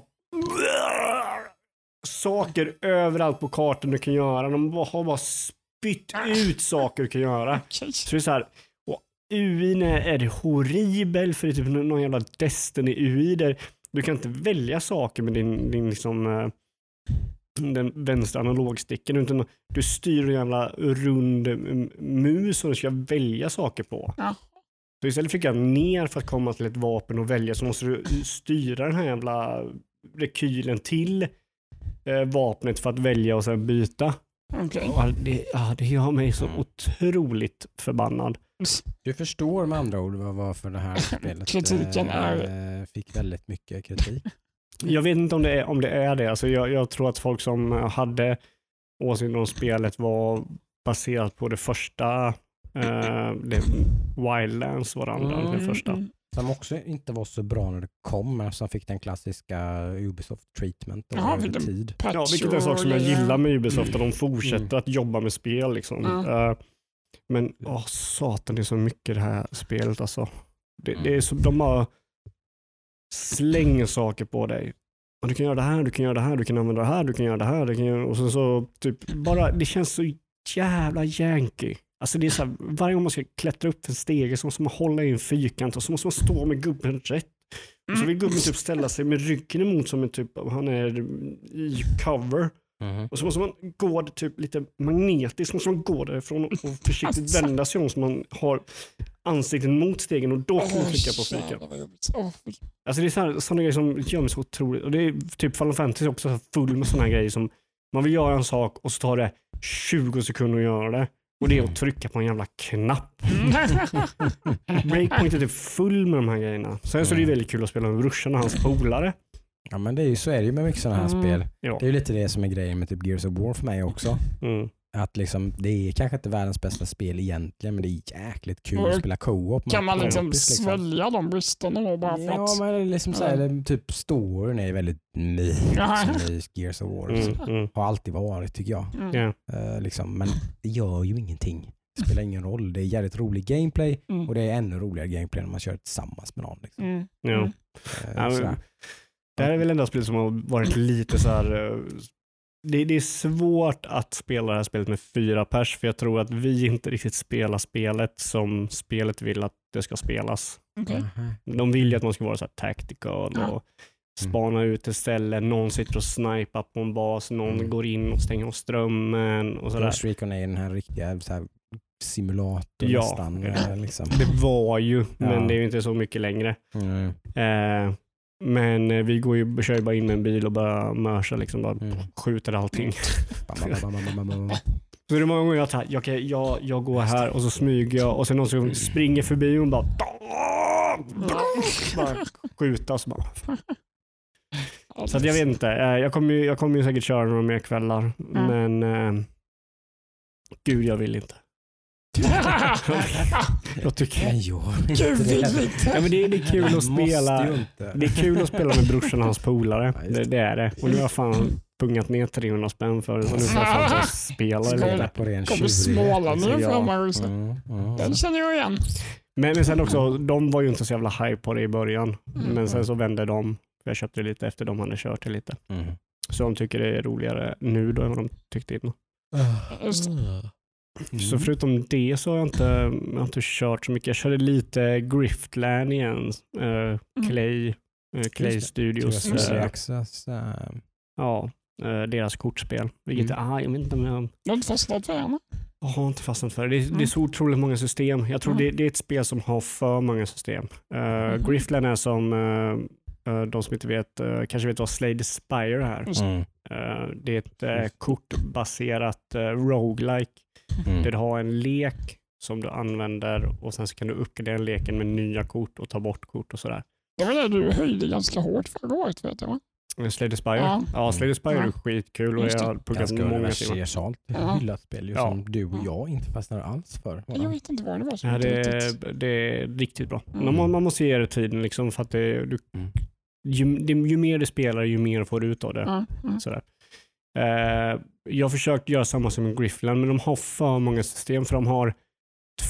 saker överallt på kartan du kan göra. De har bara spytt ut saker du kan göra. Okej. Så det är så här, och UIn är, horribel för det är typ någon jävla Destiny UI där du kan inte välja saker med din, din liksom eh, den vänstra analogsticken utan du styr en jävla rund mus som du ska välja saker på. Ja. Så istället för att klicka ner för att komma till ett vapen och välja så måste du styra den här jävla rekylen till eh, vapnet för att välja och sen byta. Okej. Och det, ja, det gör mig så otroligt förbannad. Du förstår med andra ord vad varför det här spelet Kritiken eh, fick väldigt mycket kritik. Jag vet inte om det är, om det, är det. Alltså jag, jag tror att folk som hade åsikter om spelet var baserat på det första, eh, det Wildlands var det andra, Mm, det första. mm. Som också inte var så bra när det kom, men som fick den klassiska Ubisoft treatment Jaha, över tid. Ja, vilket är en sak som jag gillar med Ubisoft, att de fortsätter Mm. att jobba med spel. Liksom. Eh, men åh, satan, det är så mycket det här spelet alltså. Det, det är Mm. så, de bara slänger saker på dig. Och du kan göra det här, du kan göra det här, du kan använda det här, du kan göra det här. Du kan göra, och så, så typ bara, det känns så jävla yankee. Alltså det är så här, varje gång man ska klättra upp en stege så måste man hålla i en fyrkant och så måste man stå med gubben rätt. Och så vill gubben typ ställa sig med ryggen emot som en typ, han är i cover. Mhm. Och så måste man gå typ lite magnetiskt, måste man gå därifrån och försiktigt vända sig om så man har ansiktet mot stegen och då kan man trycka på fyrkant. Alltså det är sådana, grejer som gör mig så otroligt. Och det är typ Final Fantasy också så full med sådana grejer som man vill göra en sak och så tar det 20 sekunder att göra det. Och det är att trycka på en jävla knapp. Breakpoint är typ full med de här grejerna. Sen så är det ju väldigt kul att spela med brorsan och hans polare. Ja men det är ju, så är det ju med mycket sådana här Mm. spel. Ja. Det är ju lite det som är grejen med typ Gears of War för mig också. Mm. Att liksom, det är kanske inte världens bästa spel egentligen men det är jäkligt kul Och att spela co-op. med Kan man liksom kompis, liksom. svälja de bristerna då bara för Ja att... men det är liksom så här, det- typ storyn är väldigt my Ja. som i Gears of War. Mm. Mm. Har alltid varit tycker jag. Mm. Ja. Eh, liksom, men det gör ju ingenting. Det spelar ingen roll. Det är jävligt rolig gameplay Mm. och det är ännu roligare gameplay när man kör tillsammans med någon. Liksom. Mm. Ja. Mm. Eh, Ja, men- sådär. Det här är väl enda spelet som har varit lite så här. Det, det är svårt att spela det här spelet med fyra pers för jag tror att vi inte riktigt spelar spelet som spelet vill att det ska spelas. Aha. De vill ju att man ska vara så här tactical Ja. och spana ut ett ställe, någon sitter och snipar på en bas, någon Mm. går in och stänger av strömmen och sådär. Ghost Recon är den här riktiga så här, simulator Ja. nästan. eh, Liksom. Det var ju, men Ja. det är ju inte så mycket längre. Mm. Eh, men eh, vi går ju, kör ju bara in med en bil och bara mörsa, liksom, bara Mm. skjuter allting. Bam. Så det är många gånger jag, tar, jag, kan- jag, jag går här och så smyger jag och sen någon som springer förbi och bara, bara skjuta och så bara. Så att jag vet inte. Eh, Jag kommer ju, jag kommer ju säkert köra några mer kvällar. Men eh, gud, jag vill inte. Jag tycker, Men gör Gud, vidrigt. ja, men det, det är kul att spela. Det är kul att spela med brorsan och hans polare. Det, det. är det. Och nu har jag fan pungat ner 300 spänn för det. Så nu får jag fan så här spela lite. på ren Kommer tjurighet, småla liksom. framme också. Mm, mm. Den känner jag igen. Men, men sen också, de var ju inte så jävla hype på det i början. Mm. Men sen så vände de. Jag köpte det lite efter de hade kört det lite. Mm. Så de tycker det är roligare nu då än vad de tyckte innan. Det. Mm. Så förutom det så har jag inte, jag har inte kört så mycket. Jag körde lite Griftland igen. Uh, Clay, uh, Clay det. Studios. Eh, ja, deras kortspel. Vilket, Mm. ah, jag vet inte om jag, Du har inte fastnat för henne? jag har inte fastnat för det. Det är, det är Mm. så otroligt många system. Jag tror Mm. det, det är ett spel som har för många system. Uh. Griftland är som, eh, de som inte vet, kanske vet vad Slay the Spire är. Mm, det är ett uh, kortbaserat uh, roguelike mm. där du har en lek som du använder och sen så kan du uppgradera den leken med nya kort och ta bort kort och sådär. Det var det du höjde ganska hårt förra året vet jag va? Slay the Spire? Ja. Ja, Slay the Spire är Ja. skitkul och jag har pluggat Ganska många timmar. universalt Ja. hyllat spel ju, Ja. som du och jag inte fastnar alls för. Jag vet inte vad det var som Ja, det, är, det är riktigt bra. Mm. Man, man måste ge det tiden liksom för att det, du, Mm. ju, det, ju mer du spelar ju mer får du ut av det. Ja. Sådär. Eh, jag har försökt göra samma som Griffland, men de har för många system för de har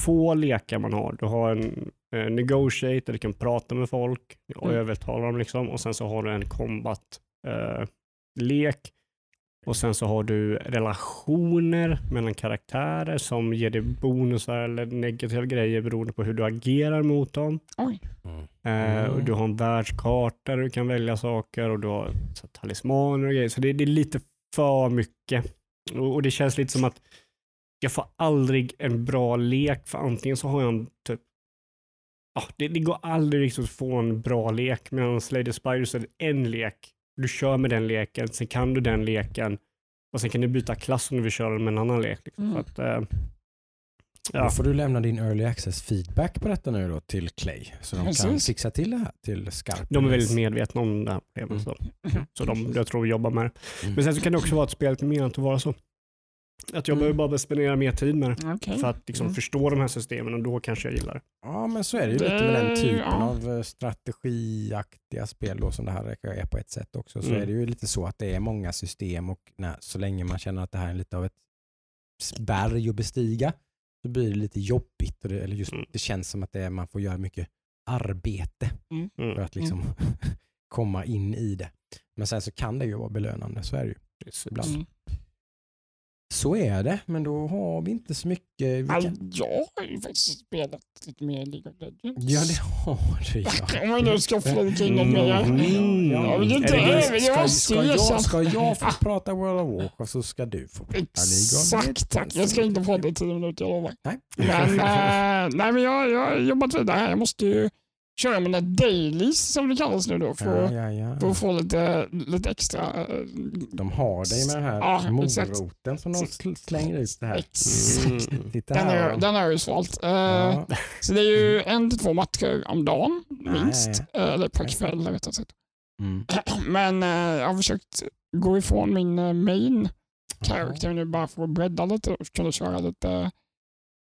två lekar man har. Du har en eh, negotiate där du kan prata med folk och Mm. övertala dem liksom och sen så har du en combat eh, lek och sen så har du relationer mellan karaktärer som ger dig bonusar eller negativa grejer beroende på hur du agerar mot dem. Oj. Mm. Eh, och du har en världskarta där du kan välja saker och du har så, talismaner och grejer. Så det, det är lite för mycket. Och, och det känns lite som att jag får aldrig en bra lek för antingen så har jag en typ Ja, det, det går aldrig riktigt att få en bra lek. Medan Spire så är en lek. Du kör med den leken, sen kan du den leken och sen kan du byta klass om du vill köra med en annan lek. Liksom. Mm. Så att, eh, Då ja. får du lämna din early access feedback på detta nu då till Clay. Så de kan Precis. fixa till det här till skarp. De är väldigt medvetna om det här problemet. Mm. Så, så de, jag tror vi jobbar med det. Mm. Men sen så kan det också vara att spelet är menat att vara så. Att jag Mm. behöver bara spendera mer tid med det. Okej. För att liksom Mm. förstå de här systemen och då kanske jag gillar det. Ja, men så är det ju lite med den typen ja. av eh, strategiaktiga spel då, som det här är på ett sätt också. Så Mm. är det ju lite så att det är många system och när, så länge man känner att det här är lite av ett berg att bestiga så blir det lite jobbigt. Och det, eller just, Mm. det känns som att det är, man får göra mycket arbete för Mm. att liksom komma in i det. Men sen så kan det ju vara belönande, så är det ju. Precis. Ibland. Så är det, men då har vi inte så mycket. Vi kan... jag har ju faktiskt spelat lite mer League of Legends. Ja, det har du ja. Om man nu ska flika in något mer. Jag vill inte Är det över, det? jag Ska, jag, ska jag få prata World of Warcraft så ska du få prata League of Exakt tack. Legends. Jag ska inte prata i tio minuter, jag lovar. Nej. Men, äh, nej, men jag, jag har jobbat vidare. Jag måste ju köra mina dailies som det kallas nu då. För, Ja, ja, ja. för att få lite, lite extra. äh, De har dig med den här Ja, exakt. moroten som de sl- slänger ut det här. Exakt. Mm. Den är, den är ju svalt. Eh, ja. Så det är ju en till två matcher om dagen minst. Eh, Eller per kväll rättare sagt. Mm. Men eh, jag har försökt gå ifrån min eh, main character nu bara för att bredda lite och kunna köra lite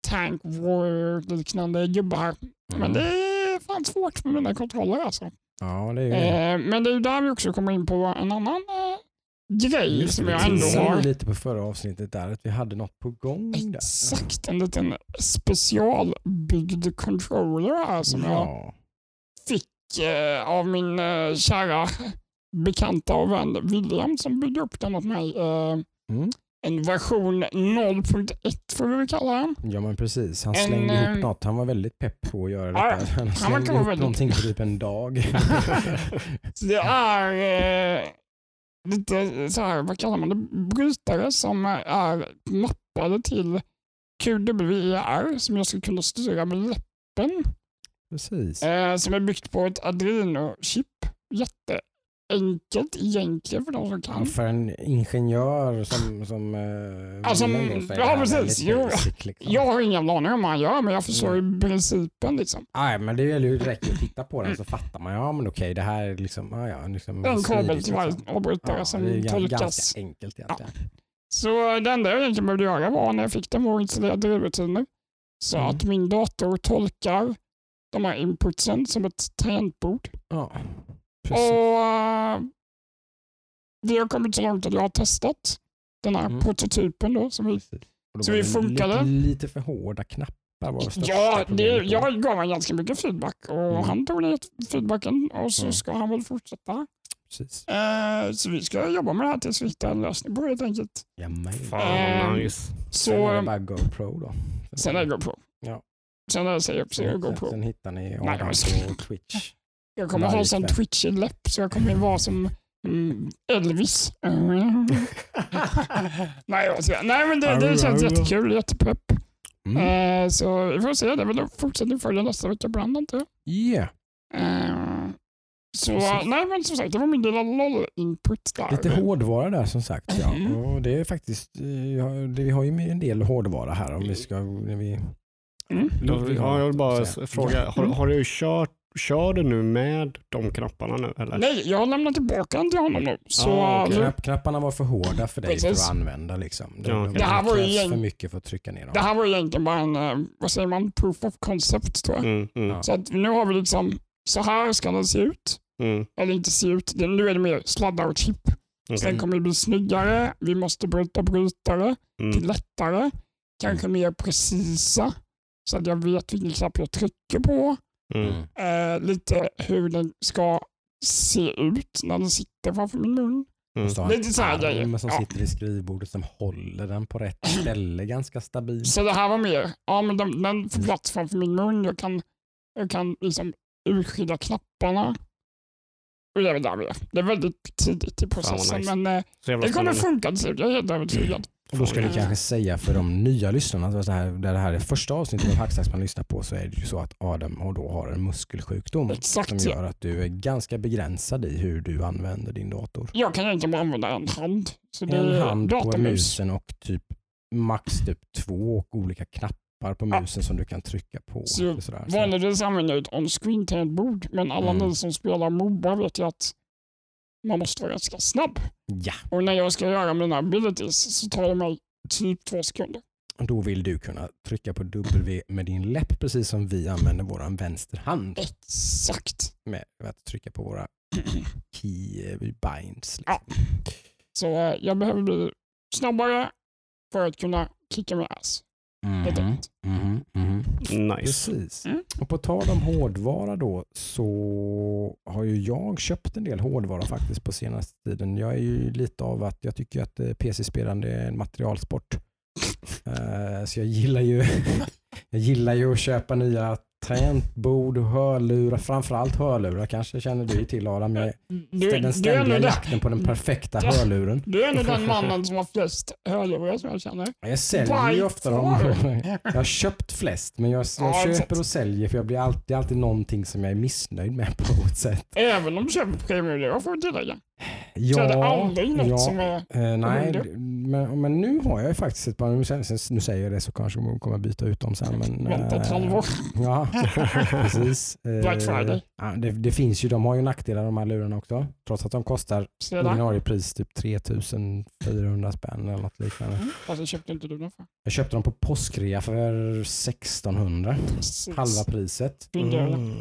tank war liknande gubbar. Men Mm. det fan svårt med mina kontroller alltså. Ja, det är ju. Eh, men det är där vi också kommer in på en annan eh, grej som jag ändå har. lite på förra avsnittet där, att vi hade något på gång där. Exakt, en liten specialbyggd controller här som jag Ja. fick eh, av min eh, kära bekanta och vän William som byggde upp den åt mig. Eh, Mm. En version 0.1 får vi väl kalla den. ja, men precis. Han En, slängde eh, ihop något. Han var väldigt pepp på att göra Ja, detta. Han verkar slängde ihop väldigt- någonting på typ en dag. Det är eh, lite så här, vad kallar man det, brytare som är mappade till QWER som jag ska kunna styra med läppen. precis. Eh, som är byggt på ett Adreno-chip. Jätteenkelt egentligen för de som Ja, kan. för en ingenjör som, som eh, Alltså, då, ja, precis. Jo, basic, liksom. Jag har ingen aning om vad han gör, men jag förstår ju principen. Liksom. Nej, men det gäller ju direkt att titta på den så fattar man. Ja, men okej, det här är liksom... Ja, ja, liksom En kabel smidigt, till varje liksom. avbrytare Ja, som det är tolkas. ganska enkelt egentligen. Så det enda jag egentligen behövde göra var när jag fick den var att installera drivrutiner. Så Mm. att min dator tolkar de här inputsen som ett tangentbord. Ja, precis. Och eh, det har kommit så långt att jag har testat den här Mm. prototypen då. Som vi, då så var vi det funkade? Lite, lite för hårda knappar var det ja, det, jag gav honom ganska mycket feedback och Mm. han tog ner feedbacken och så Mm. ska han väl fortsätta. Precis. Eh, så vi ska jobba med det här tills vi hittar en lösning på det helt enkelt. Fan Eh, nice. Sen är det bara GoPro då. sen är det GoPro. Ja. Sen är det sig upp sig och Sen, GoPro. sen hittar ni Adam på Twitch. Jag kommer ha en sån kväll. Twitch-läpp så jag kommer vara som mm, Elvis. Mm. Nej, jag nej, men det, det känns jättekul, jättepepp. Mm. Eh, så vi får se, det är väl fortsättning följer nästa vecka ibland inte jag. Yeah. Eh, så Precis. nej men som sagt, det var min lilla LOL-input där. Lite hårdvara där som sagt. Ja. Mm. Och det är faktiskt, eh, vi har ju en del hårdvara här om vi ska, när vi Mm. Ja, jag vill bara fråga, har, har du kört, kör du nu med de knapparna nu eller? Nej, jag har lämnat tillbaka den till honom nu. Så Ah, okej. nu, Knapp, knapparna var för hårda för dig att använda. Liksom. De, Ja, de, okej. Det här var egent- för mycket för att trycka ner dem. det här var egentligen bara en, eh, vad säger man, proof of concept tror jag. Mm, mm. Så att nu har vi liksom, så här ska den se ut. mm, Eller inte se ut, det, nu är det mer sladdar och chip. okej. Sen kommer det bli snyggare, vi måste bryta brytare till mm, lättare, kanske mer precisa. Så att jag vet vilken knapp jag trycker på. Mm. Mm. Eh, lite hur den ska se ut när den sitter framför min mun. Mm. Lite så här grejer. som Ja. sitter vid skrivbordet som håller den på rätt ställe ganska stabilt. Så det här var mer, ja men den, den får plats framför min mun. Jag kan, jag kan liksom urskilja knapparna. Och det är väl där vi är. Det är väldigt tidigt i processen nice. men eh, det kommer funka till slut. Jag är helt övertygad. Och då ska du kanske säga för de nya lyssnarna, att det här, där det här är första avsnittet av Hackstacks man lyssnar på, så är det ju så att Adam har då har en muskelsjukdom Exakt, som ja. gör att du är ganska begränsad i hur du använder din dator. Jag kan egentligen bara använda en hand. Så det En är hand på datormus. musen och typ max typ två olika knappar på Ja. musen som du kan trycka på. Så. Så- Vanligtvis använder jag ett on-screen tangentbord men alla Mm. ni som spelar Moba vet ju att man måste vara ganska snabb. Ja, Och när jag ska göra mina abilities så tar det mig typ två sekunder. Då vill du kunna trycka på W med din läpp precis som vi använder vår vänsterhand Exakt. med att trycka på våra key binds. Ja. Så eh, jag behöver bli snabbare för att kunna kicka min ass. Enkelt. mhm, mhm. Nice. Precis. Mm. Och på tal om hårdvara då så har ju jag köpt en del hårdvara faktiskt på senaste tiden. Jag är ju lite av att jag tycker att eh, PC-spelande är en materialsport. Eh, så jag gillar ju jag gillar ju att köpa nya tangentbord hörlurar, framförallt hörlurar kanske känner du till Adam. Jag Du, den du, är ändå ständiga den, jakten på den perfekta Ja. hörluren. du är ändå den mannen som har flest hörlurar som jag känner. Jag säljer ju ofta dem. Jag har köpt flest men jag, jag Ja, köper och säljer för jag blir alltid, alltid någonting som jag är missnöjd med på något sätt. Även om du köper premiumlurar får du tillägga. Ja, så är det aldrig något ja. som är... Eh, nej, men, men nu har jag ju faktiskt ett par, nu, säger jag det så kanske man kommer byta ut dem sen. Men, Vänta ett eh, halvår. Ja, precis. Eh, Black Friday. Ja, det, det finns ju, de har ju nackdelar de här lurarna också. Trots att de kostar ordinarie pris typ 3400 spänn eller något liknande. Alltså köpte inte du den för? Jag köpte dem på påskrea för 1600, Precis. halva priset. Mm.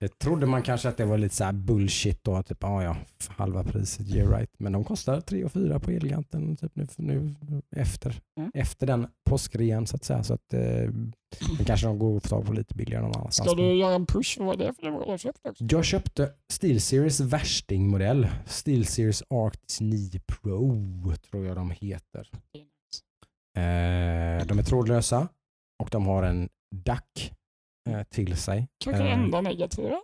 Det trodde man kanske att det var lite så här bullshit då, typ ah, ja, halva priset, yeah right. Men de kostar 3 och 4 på Elgiganten typ nu, nu efter, Mm. efter den påskrean så att säga. Så att eh, kanske de går att få tag på lite billigare någon annanstans. Ska du göra en push? Vad är det för det var jag köpte också? Jag köpte SteelSeries värstingmodell. SteelSeries Arctis 9 Pro tror jag de heter. Eh, de är trådlösa och de har en DAC eh, till sig. Kanske Eh, enda negativa.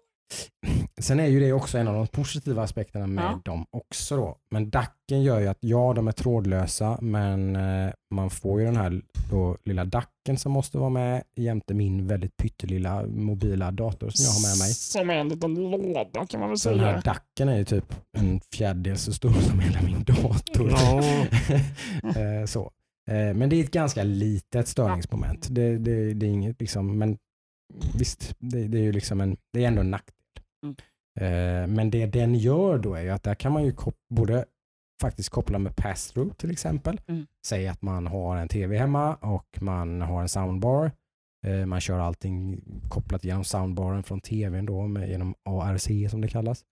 Sen är ju det också en av de positiva aspekterna med Ja. dem också. Då. Men DACen gör ju att ja, de är trådlösa, men eh, man får ju den här lilla DACen som måste vara med jämte min väldigt pyttelilla mobila dator som jag har med mig. Som är en liten låda kan man väl Så den här säga. DACen är ju typ en fjärdedel så stor som hela min dator. Ja. Eh, så. Eh, Men det är ett ganska litet störningsmoment. Det, det, det är inget liksom, men visst, det, det är ju liksom en, det är ändå en nackdel. Mm. Eh, Men det den gör då är ju att där kan man ju både faktiskt koppla med pass-through till exempel. Mm. Säg att man har en tv hemma och man har en soundbar. Eh, Man kör allting kopplat genom soundbaren från tvn då med, genom ARC som det kallas.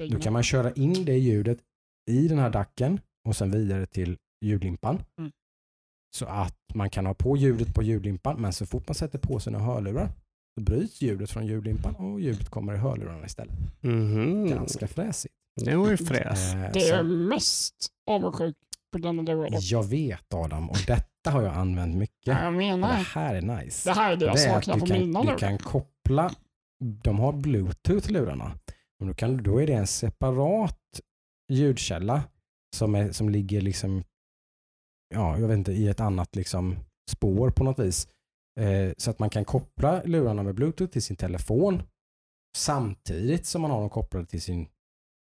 Eh, då kan man köra in det ljudet i den här dacken och sen vidare till ljudlimpan. Mm. Så att man kan ha på ljudet på ljudlimpan men så fort man sätter på sina hörlurar så bryts ljudet från ljudlimpan och ljudet kommer i hörlurarna istället. Mhm. Ganska fräsigt. Det var ju fräs. Eh, Det är mest avundsjuk på denna dörren. jag vet Adam och detta har jag använt mycket. Jag Och det menar, här är nice. det här är det jag Det saknar du på kan, mina du kan koppla, de har bluetooth lurarna. Och då, kan, då är det en separat ljudkälla som, är, som ligger liksom, ja, jag vet inte, i ett annat liksom spår på något vis. Eh, så att man kan koppla lurarna med bluetooth till sin telefon samtidigt som man har dem kopplade till sin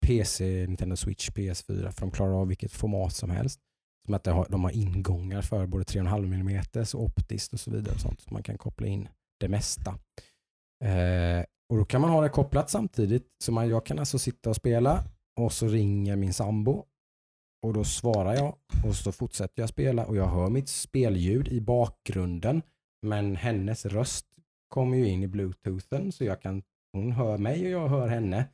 PC, Nintendo Switch, PS4 för de klarar av vilket format som helst. Som att de har, de har ingångar för både 3,5 mm och optiskt och så vidare. Och sånt, så man kan koppla in det mesta. Eh, och Då kan man ha det kopplat samtidigt. Så man, jag kan alltså sitta och spela och så ringer min sambo och då svarar jag och så fortsätter jag spela och jag hör mitt spelljud i bakgrunden. Men hennes röst kommer ju in i bluetoothen så jag kan, hon hör mig och jag hör henne.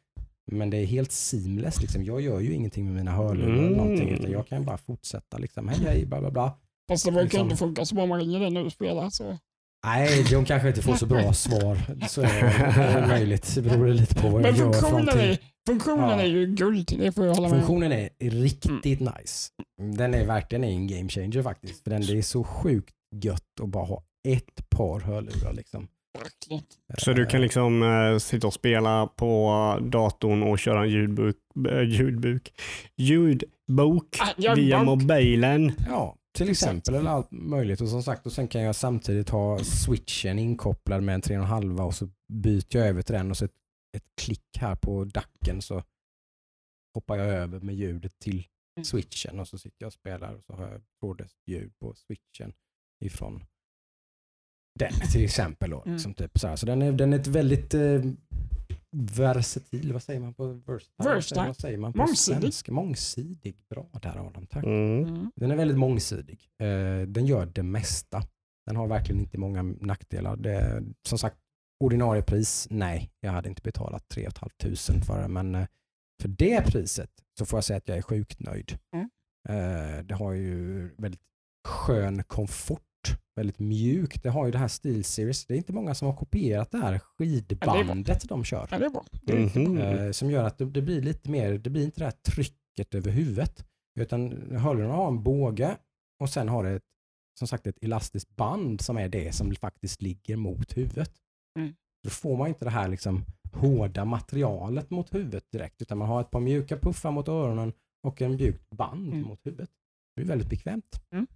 Men det är helt seamless. Liksom. Jag gör ju ingenting med mina hörlurar eller Mm. någonting utan jag kan bara fortsätta. Liksom. Hej hej, bla bla bla. Fast det verkar liksom- inte funka så bra man ringer dig när du spelar. Så. Nej, de kanske inte får så bra svar. Så är det, möjligt. Det beror lite på vad jag Men gör funktionen, är, funktionen Ja. är ju guld, det får jag hålla med om. Funktionen är riktigt Mm. nice. Den är verkligen en game changer faktiskt. För den, det är så sjukt gött att bara ha ett par hörlurar. Liksom. Så du kan liksom eh, sitta och spela på datorn och köra en ljudbok, äh, ljudbok, ljudbok Ah, ljudbok. via mobilen. Ja, till exempel. Eller allt möjligt. Och som sagt, och sen kan jag samtidigt ha switchen inkopplad med en 3,5 och så byter jag över till den och så ett, ett klick här på dacken så hoppar jag över med ljudet till Mm. switchen och så sitter jag och spelar och så har jag trådlöst ljud på switchen ifrån den till exempel. Då, Mm. liksom typ så här. så den är, den är ett väldigt, eh, versatil, vad säger man på versatile? Versatile. Vad säger man på Mångsidig. svenska? Mångsidig. Bra där Adam, tack. Mm. Mm. Den är väldigt mångsidig. Eh, den gör det mesta. Den har verkligen inte många nackdelar. Det, som sagt, ordinarie pris, nej, jag hade inte betalat 3 500 för det, men eh, för det priset så får jag säga att jag är sjukt nöjd. Mm. Eh, det har ju väldigt skön komfort, väldigt mjukt. Det har ju det här SteelSeries. Det är inte många som har kopierat det här skidbandet de kör. Ja, det är bra. Det bra. Eh, som gör att det, det blir lite mer, det blir inte det här trycket över huvudet. Utan hörlurarna har en båge och sen har det ett, som sagt ett elastiskt band som är det som faktiskt ligger mot huvudet. Mm. Då får man inte det här liksom hårda materialet mot huvudet direkt utan man har ett par mjuka puffar mot öronen och en mjukt band Mm. mot huvudet. Det är väldigt bekvämt. Mm.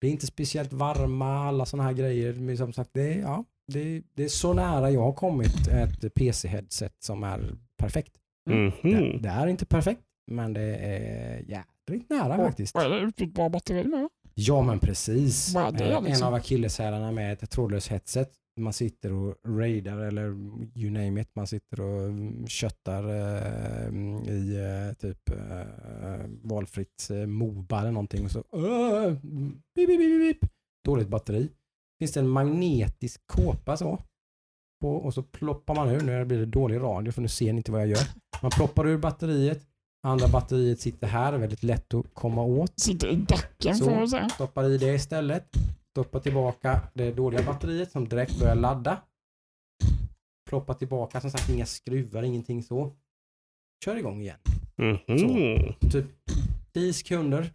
Det är inte speciellt varma, alla sådana här grejer. Men som sagt, det är, ja, det, det är så nära jag har kommit ett PC-headset som är perfekt. Mhm. Det, det är inte perfekt, men det är jädrigt nära Och- faktiskt. Är det utbytbara batteri med? Ja, men precis. Är det Eh, liksom? En av akilleshälarna med ett trådlöst headset. Man sitter och raidar eller you name it. Man sitter och köttar eh, i eh, typ eh, valfritt eh, Moba eller någonting och så uh, bip, bip, bip, bip. dåligt batteri. Finns det en magnetisk kåpa så på, och så ploppar man ur. Nu blir det dålig radio för nu ser ni inte vad jag gör. Man ploppar ur batteriet. Andra batteriet sitter här, väldigt lätt att komma åt. Sitter i dacken Så. får man säga. Stoppar i det istället. Stoppar tillbaka det dåliga batteriet som direkt börjar ladda. Ploppar tillbaka, som sagt inga skruvar, ingenting så. Kör igång igen. Mhm. Typ 10 sekunder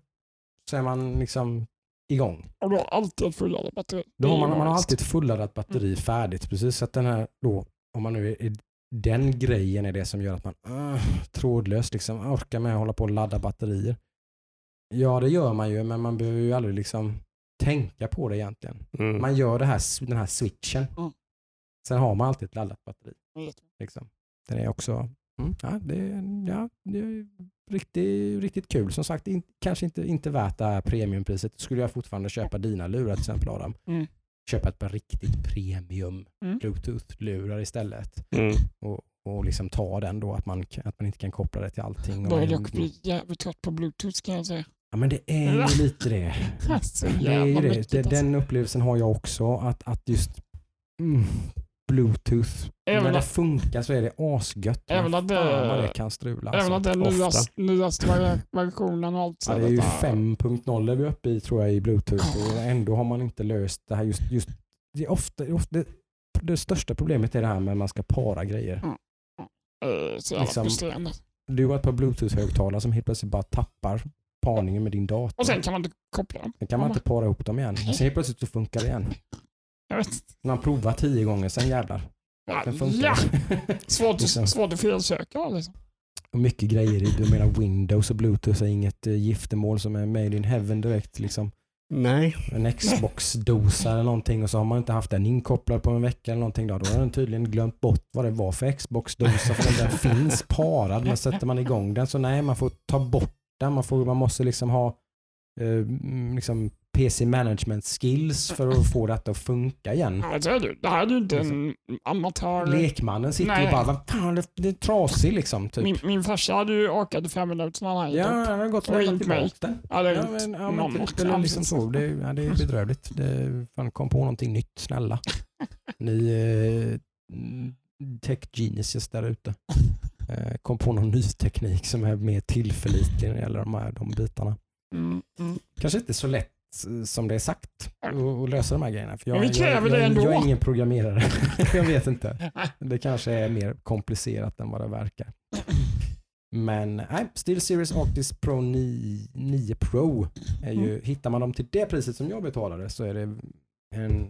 så är man liksom igång. Och då har alltid ett fulladdat batteri. Då har man, man har alltid ett fulladdat batteri färdigt. Precis så att den här då, om man nu är, är den grejen är det som gör att man uh, trådlöst liksom orkar med att hålla på och ladda batterier. Ja, det gör man ju, men man behöver ju aldrig liksom tänka på det egentligen. Mm. Man gör det här, den här switchen. Mm. Sen har man alltid ett laddat batteri. Vet. Liksom. Den är också mm, ja, det, är- ja, det är riktigt, riktigt kul. Som sagt, in, kanske inte, inte värt det här premiumpriset. Skulle jag fortfarande köpa dina lurar till exempel Adam. Mm. Köpa ett par riktigt premium Mm. bluetooth-lurar istället. Mm. Och, och liksom ta den då, att man, att man inte kan koppla det till allting. Börjar dock bli jävligt trött på bluetooth kan jag säga. Ja men det är ju lite det. Så Det är ju det. det. alltså. Den upplevelsen har jag också. Att, att just mm, bluetooth, Även när det att- funkar så är det asgött. Även att det- fan vad det kan strula. Även Alltså. att den ofta. nyaste, nyaste versionen och allt Ja, det är ju där. 5.0 är vi uppe i tror jag i bluetooth och ändå har man inte löst det här. Just, just, det, är ofta, det, är ofta, det, det största problemet är det här med att man ska para grejer. Eh, Så jävla liksom-. Du har ett par bluetooth-högtalare som helt plötsligt bara tappar parningen med din dator. Och sen kan man inte koppla dem. Sen kan man inte para ihop dem igen. Sen helt plötsligt så funkar det igen. Jag vet inte. Man provar tio gånger, sen jävlar. Sen funkar Ja, svårt, Liksom. svårt att felsöka. Liksom. Och mycket grejer i, du menar Windows och Bluetooth är inget eh, giftermål som är made in heaven direkt. Liksom. Nej. En Xbox-dosa eller någonting och så har man inte haft den inkopplad på en vecka eller någonting. Då, då har den tydligen glömt bort vad det var för Xbox-dosa för den där finns parad men sätter man igång den så nej man får ta bort den. Man, får, man måste liksom ha eh, mm, liksom PC management skills för att få detta att funka igen. Ja, det, är det. det här är ju inte en amatör. Lekmannen sitter Nej. och bara, vad fan, det, det är trasig liksom. Typ. Min, min farsa hade ju orkat i fem minuter när han Ja, upp. han har gått och lämnat tillbaka den. Ja, det är Ja, men, ja, men det, är liksom så. Det, ja, det är bedrövligt. Det, fan kom på någonting nytt, snälla. Ni eh, tech geniuses där ute. Eh, kom på någon ny teknik som är mer tillförlitlig när det gäller de här de bitarna. Mm, mm. Kanske inte så lätt eh, som det är sagt att lösa de här grejerna. För jag, Men vi jag, kräver jag, det ändå. jag är ingen programmerare. jag vet inte. Det kanske är mer komplicerat än vad det verkar. Men nej, SteelSeries Arctis Pro 9, 9 Pro, är ju, Mm. hittar man dem till det priset som jag betalade så är det en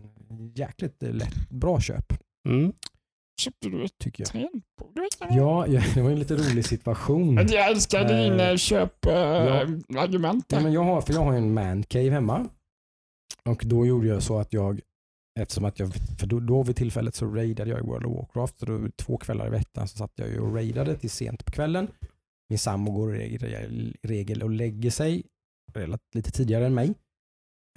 jäkligt lätt, bra köp Mm. Köpte du ett tycker jag. tangentbord? Ja, ja, det var en lite rolig situation. Jag älskar din Eh, köpargument. Ja, men jag, har, för jag har en man cave hemma. Och då gjorde jag så att jag, eftersom att jag, för då, då vid tillfället så raidade jag i World of Warcraft. Så då, två kvällar i veckan så satt jag ju och raidade till sent på kvällen. Min sambo går i regel, och lägger sig relativt, lite tidigare än mig.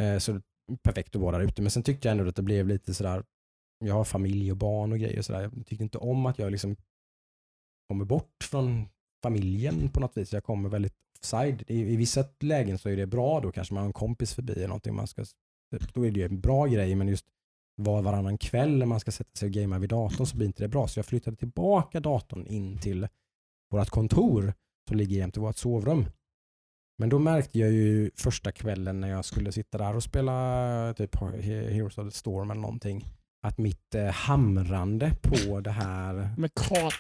Eh, så perfekt att vara där ute. Men sen tyckte jag ändå att det blev lite sådär, jag har familj och barn och grejer och sådär. Jag tyckte inte om att jag liksom kommer bort från familjen på något vis. Jag kommer väldigt offside. I, I vissa lägen så är det bra, då kanske man har en kompis förbi eller någonting. Man ska, då är det ju en bra grej, men just var varannan kväll när man ska sätta sig och gamea vid datorn så blir inte det bra. Så jag flyttade tillbaka datorn in till vårt kontor som ligger jämte vårt sovrum. Men då märkte jag ju första kvällen när jag skulle sitta där och spela typ Heroes of the Storm eller någonting att mitt eh, hamrande på det här Med krat.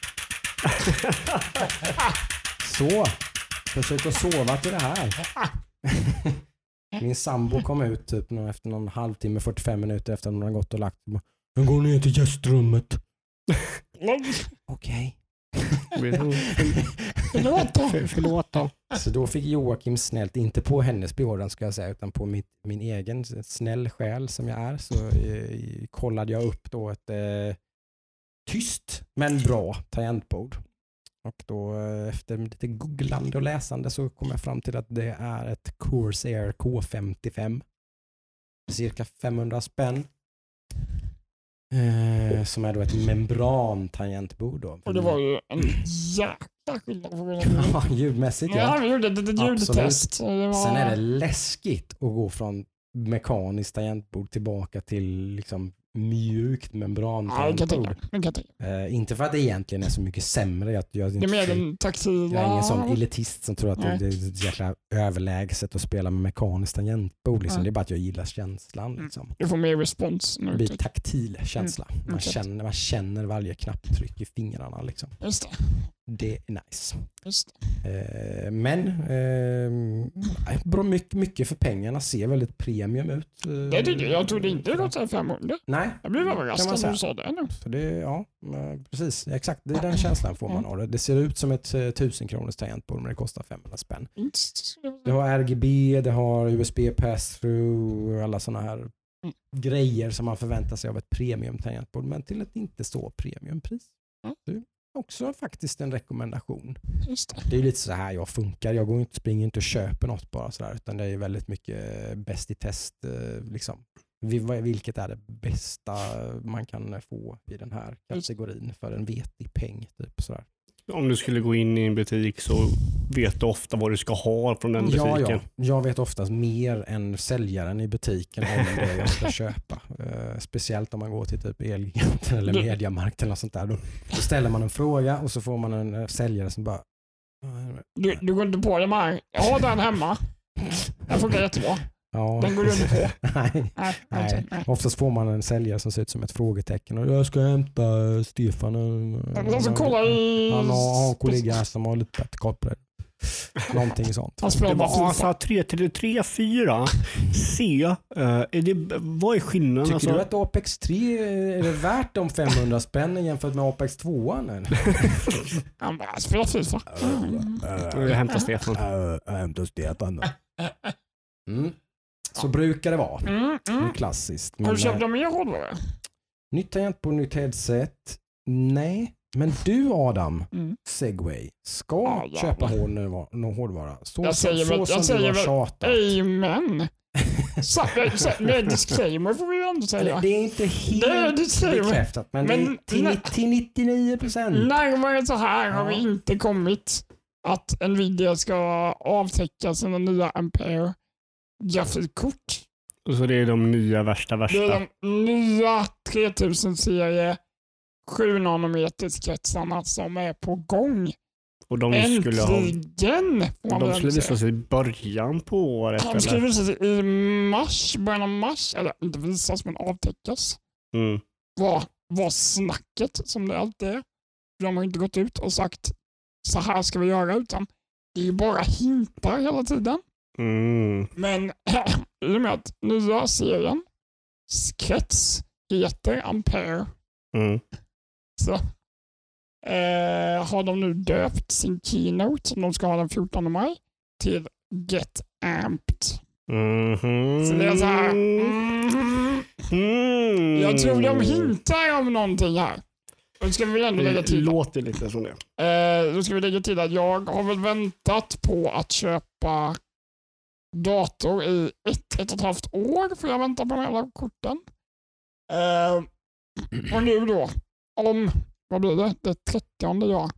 så, försök att sova till det här. Min sambo kom ut typ efter någon halvtimme, 45 minuter efter att hon hade gått och lagt sig. Jag går ner till gästrummet. Okej. Förlåt då. För, förlåt då. Så då fick Joakim snällt, inte på hennes beordran ska jag säga, utan på mitt, min egen snäll själ som jag är, så eh, kollade jag upp då ett eh, tyst men bra tangentbord. Och då eh, efter lite googlande och läsande så kom jag fram till att det är ett Corsair K55. Cirka 500 spänn. Eh, som är då ett membran-tangentbord. Då. Och det var ju en jäkla skillnad på Ja, ljudmässigt ja. Ja, vi gjorde ett ljudtest. var... Sen är det läskigt att gå från mekaniskt tangentbord tillbaka till liksom mjukt Ja, jag jag tänka mig. Eh, inte för att det egentligen är så mycket sämre. Att jag, Det är mer den taxila... jag är ingen sån elitist som tror att det Nej. det är jäkla överlägset att spela med mekaniskt tangentbord. Liksom. Det är bara att jag gillar känslan. Mm. Liksom. Du får mer respons. Det blir taktil känsla. Man, exakt. känner, man känner varje knapptryck i fingrarna. Liksom. Just det. Det är nice. Eh, men eh, bra mycket, mycket för pengarna ser väldigt premium ut. eh, det. tycker jag. Jag trodde inte det kostade 500. Nej, Jag blev överraskad när du sa det nu. så det, ja, eh, precis. Exakt, det är den känslan får man av det. Det ser ut som ett eh, 1000 kronors tangentbord men det kostar 500 spänn. Det har RGB, det har USB pass-through, alla sådana här grejer som man förväntar sig av ett premium tangentbord men till ett inte så premiumpris. Mm. Också faktiskt en rekommendation. Just det. Det är lite så här jag funkar. Jag går inte, springer inte och köper något bara sådär utan det är väldigt mycket bäst i test. eh, Liksom. Vilket är det bästa man kan få i den här kategorin för en vetig peng? Typ sådär. Om du skulle gå in i en butik så vet du ofta vad du ska ha från den butiken. Ja, ja. Jag vet oftast mer än säljaren i butiken om det jag ska köpa. Eh, speciellt om man går till typ Elgiganten eller Du- Mediamarkt eller något sånt där. Då, då ställer man en fråga och så får man en eh, säljare som bara Du, du går inte på de här. Jag har den hemma. Den funkar jättebra. Ja. Den går du inte på. Nej, Nej, Nej. oftast får man en säljare som ser ut som ett frågetecken. Och jag ska hämta Stefan. Kollar i... Han har, en kollega som har lite bättre koll på det. Någonting sånt. Han spelar Det var FIFA. alltså 3 till 3, 4, C. eh, är det, vad är skillnaden? Tycker alltså? du att Apex 3 är det värt de 500 spännen jämfört med Apex 2? eller? Han bara spelar FIFA. Jag hämtar Stefan. Jag hämtar Stefan. Mm. Så brukar det vara. Mm, mm. klassiskt. Har Men, du köpt eh, någon mer hårdvara? nytt tangentbord, nytt headset. Nej, men du Adam, Mm. Segway, ska Ja, jävlar. köpa hårdvara. någon hårdvara. Så, Jag så, säger så väl- som jag säger du har tjatat. Amen. Så- så- Med disclaimer får vi ju ändå säga. det är inte Det helt det bekräftat, men, det Men- till, nej. till 99 procent. Närmare så här har Ja. vi inte kommit att Nvidia ska avtäcka sina nya Ampere grafikkort. Så det är de nya värsta Det värsta. är de nya 3000-serie 7 nanometers kretsarna som är på gång. Och de skulle, ha, Äntligen! man de skulle säga. visa sig i början på året. De skulle Eller? visa sig i mars, början av mars, eller inte visas men avtäckas. Mm. Var, var snacket som det alltid är. De har inte gått ut och sagt så här ska vi göra utan det är ju bara hintar hela tiden. Mm. Men i och med att nya serien krets heter Ampere Mm. Så eh, har de nu döpt sin keynote som de ska ha den 14 maj till Get Amped. Mhm. Så det är så här. mhm. Mm. Jag tror de hintar om någonting här. Då ska vi väl ändå lägga Det till, låter lite som det. eh, då ska vi lägga till att jag har väl väntat på att köpa dator i ett, ett och ett halvt år för jag väntar på de jävla korten. Eh, och nu då, om, vad blir det, det 30 ja,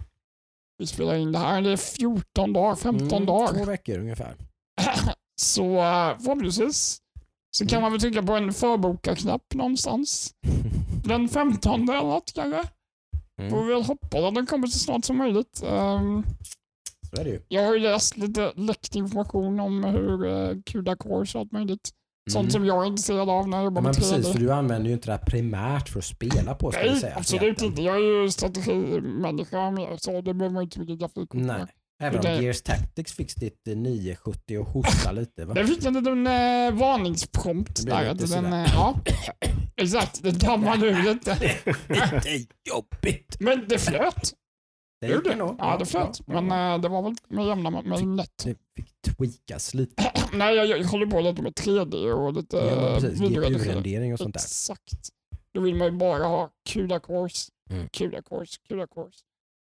vi spelar in det här. Det är 14 dagar, 15 Mm, dagar. Två veckor ungefär. Så uh, förhoppningsvis så kan Mm. man väl trycka på en förboka-knapp någonstans. Den 15 eller något kanske. Mm. Får vi väl hoppas att den kommer så snart som möjligt. Så är det ju. jag har ju läst lite läckt information om hur uh, CUDA Course och allt möjligt. Sånt Mm. som jag är intresserad av när jag Ja, jobbar men med 3D. precis, för du använder ju inte det här primärt för att spela på ska Nej, säga. absolut inte. Jag är ju strategimänniska mer, så det behöver man inte mycket grafikkort Nej. Även om Det- Gears Tactics fick ditt eh, 970 och hosta lite va? Den fick en liten eh, varningsprompt Det där. Att den, eh, ja, exakt, det dammade ur lite. Lite jobbigt. Men det flöt. Det gjorde ändå. Ja, det flöt. ja, Men eh, det var väl med jämna mellanrum lätt. Det fick tweakas lite. Nej, jag, jag håller på lite med 3D och lite Ja, men eh. GPU-rendering och sånt där. Exakt. Då vill man ju bara ha CUDA Course, Mm. CUDA Course, CUDA Course.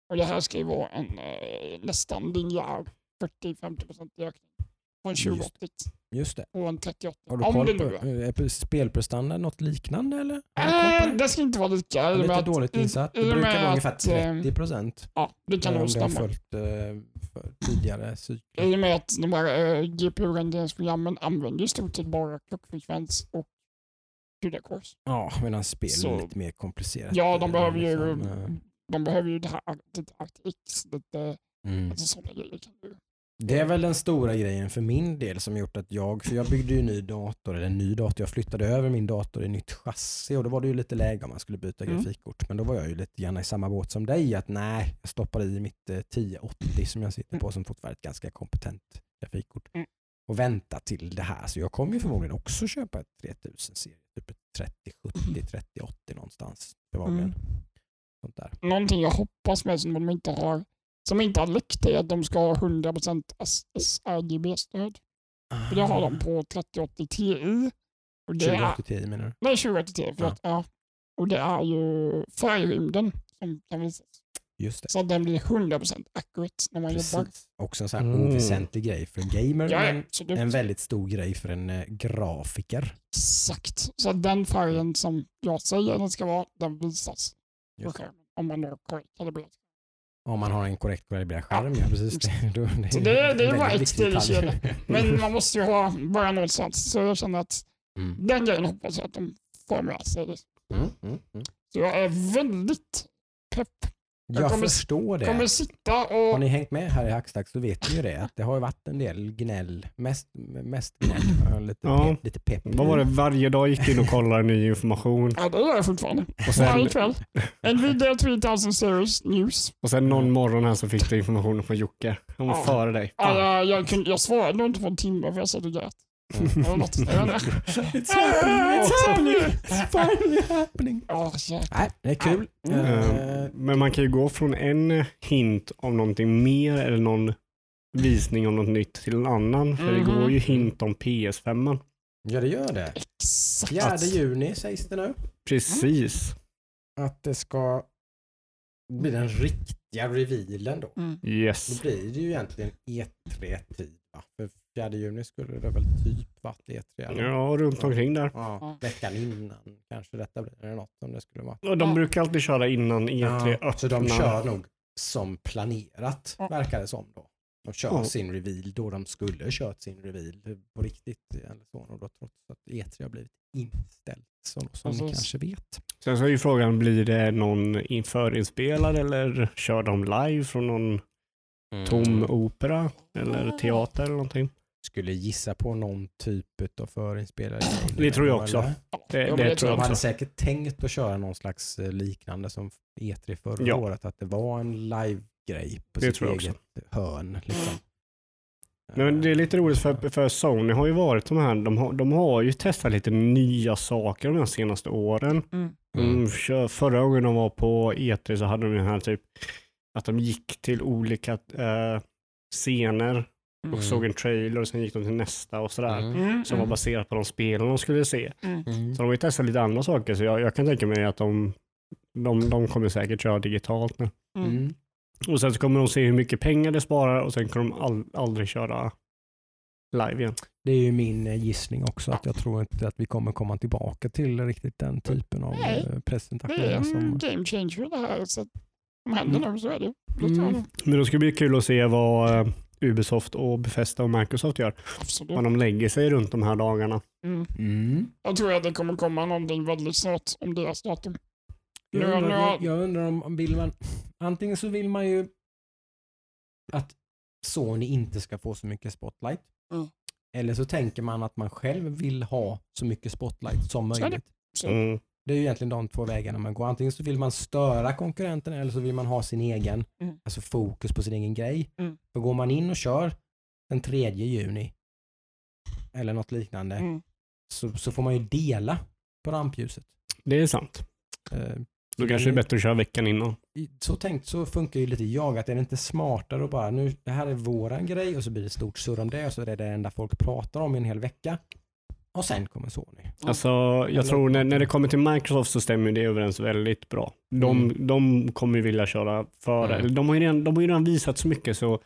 Och det här ska ju vara en eh, nästan linjär 40-50% ökning. Från Just. 2080 Just det. och en 3080. Har du Om det koll nu på är. eh, spelprestanda, något liknande eller? Har Äh, det? det ska inte vara lika. och med Lite att- dåligt insatt. Det och brukar vara ungefär att, eh, 30 procent. Ja, det kan Om nog det har stämma. följt eh, för tidigare cykler. I och med att de här uh, GPU-renderingsprogrammen använder i stort sett bara klockfrekvens och CUDA Course. Ja, medan spel Så- är lite mer komplicerat. Ja, de eh, behöver ju, liksom, eh, de behöver ju det här RTX, lite mm. alltså sådana grejer. Kan du. Det är väl den stora grejen för min del som gjort att jag, för jag byggde ju en ny dator, eller en ny dator, jag flyttade över min dator i nytt chassi och då var det ju lite läge om man skulle byta Mm. grafikkort. Men då var jag ju lite grann i samma båt som dig, att nej, jag stoppade i mitt eh, 1080 som jag sitter på som fortfarande är ett ganska kompetent grafikkort. Mm. Och vänta till det här, så jag kommer ju förmodligen också köpa ett 3000-serie, typ ett 3070, 3080 någonstans. Förmodligen. Mm. Sånt där. Någonting jag hoppas med som de inte har, som inte har läckt är att de ska ha 100% sRGB-stöd. Det har de på 3080 Ti. Och det är, 2080 Ti menar du? nej, 2080 Ti, förlåt. Ja. Och det är ju färgrymden som kan visas. Just det. Så att den blir 100% accurate när man jobbar. Precis. Också en sån här Mm. oväsentlig grej för en gamer, Ja, men absolut. en väldigt stor grej för en eh, grafiker. Exakt. Så att den färgen som jag säger den ska vara, den visas på skärmen. Om man då korrekt kalibrerar. Om man har en korrekt kalibrerad skärm, ja precis. Det, då, det, Så det- en det är bara detalj. kedjan. Men man måste ju ha börja någonstans. Så jag känner att Mm. den grejen hoppas jag att de får med sig. Mm, mm, mm. Så jag är väldigt pepp. Jag Jag kommer- förstår Kommer det. sitta Har och... ni hängt med här i Hackstack så vet ni ju det. Att det har ju varit en del gnäll. Mest, mest gnäll. Lite, Ja. pepp, lite pepp. Vad var det? Varje dag gick du in och kollade ny information. Ja, det gör jag fortfarande. Och sen, Varje kväll. Nvidia 3000 series news. och sen någon morgon här så fick du informationen från Jocke. Han var Ja. före dig. Ja, jag, jag, kunde, jag svarade nog inte på en timme för jag satt och grät. Mm. Något. It's happening, it's happening, it's finally happening. Ja, jäklar. Nej, det är kul. Mm. Eh, Men man kan ju gå från en hint om någonting mer eller någon visning om något nytt till en annan. För det Mhm. går ju hint om PS5. ja, det gör det. Exakt. 4 juni sägs det nu. Precis. Att det ska bli den riktiga revealen då. Mm. Då Yes. blir det ju egentligen E3-tid. Va? För 4 juni skulle det väl typ varit E3? eller? Ja, runt omkring där. Ja, veckan innan kanske detta blir. Eller något om det skulle vara. Och de Ja. brukar alltid köra innan E3 Ja, så de öppnar. kör nog som planerat, verkar det som då. De kör Ja. sin reveal då de skulle ha kört sin reveal på riktigt. Eller så, och då, trots att E3 har blivit inställt, så, som ni Precis. kanske vet. Sen så är ju frågan, blir det någon in- förinspelad eller kör de live från någon tom opera eller teater eller någonting? Skulle gissa på någon typ av förinspelad. Det tror jag också. Ja, Det- ja, det jag tror De jag hade också. säkert tänkt att köra någon slags eh, liknande som E3 förra Ja. året, att det var en live-grej på Det sitt tror jag eget hörn. Liksom. Nej, men det är lite roligt för, för Sony har ju varit de här, de har, de har ju testat lite nya saker de här senaste åren. Mm. Mm. kör- Förra gången de var på E3 så hade de den här typ att de gick till olika eh, scener och Mm. såg en trailer och sen gick de till nästa och sådär. Mm, Som var mm, baserat på de spelen de skulle se. mm. Mm. Så de har ju testat lite andra saker så jag, jag kan tänka mig att de, de, de kommer säkert köra digitalt nu. Mm. Mm. Och sen så kommer de se hur mycket pengar det sparar och sen kommer de all, aldrig köra live igen. Det är ju min eh, gissning också, att jag tror inte att vi kommer komma tillbaka till riktigt den typen av Nej. eh, Det är presentationer. en Som, game changer det här. Så som händer nu, så är det. Mm. Men då ska det bli kul att se vad eh, Ubisoft och Bethesda och Microsoft gör. Absolut. Vad de lägger sig runt de här dagarna. Mm. Mm. Jag tror att det kommer komma någonting väldigt snart om deras datum. Nu, Jag, nu, undrar, har- jag, jag undrar om, om vill man... Antingen så vill man ju att Sony inte ska få så mycket spotlight. Mm. Eller så tänker man att man själv vill ha så mycket spotlight som möjligt. så, Mm. Det är ju egentligen de två vägarna man går. Antingen så vill man störa konkurrenten eller så vill man ha sin egen, Mm. alltså fokus på sin egen grej. Mm. För går man in och kör den 3 juni eller något liknande mm. så, så får man ju dela på rampljuset. Det är sant. Eh, Då kanske det är bättre att köra veckan innan. så tänkt så funkar ju lite jag, att är det inte smartare att bara nu, det här är våran grej och så blir det stort surr om det och så är det det enda folk pratar om i en hel vecka. Och sen kommer Sony. Alltså, jag tror när, när det kommer till Microsoft så stämmer det överens väldigt bra. De, Mm. de kommer vilja köra före. Mm. De, har ju redan, de har ju redan visat så mycket så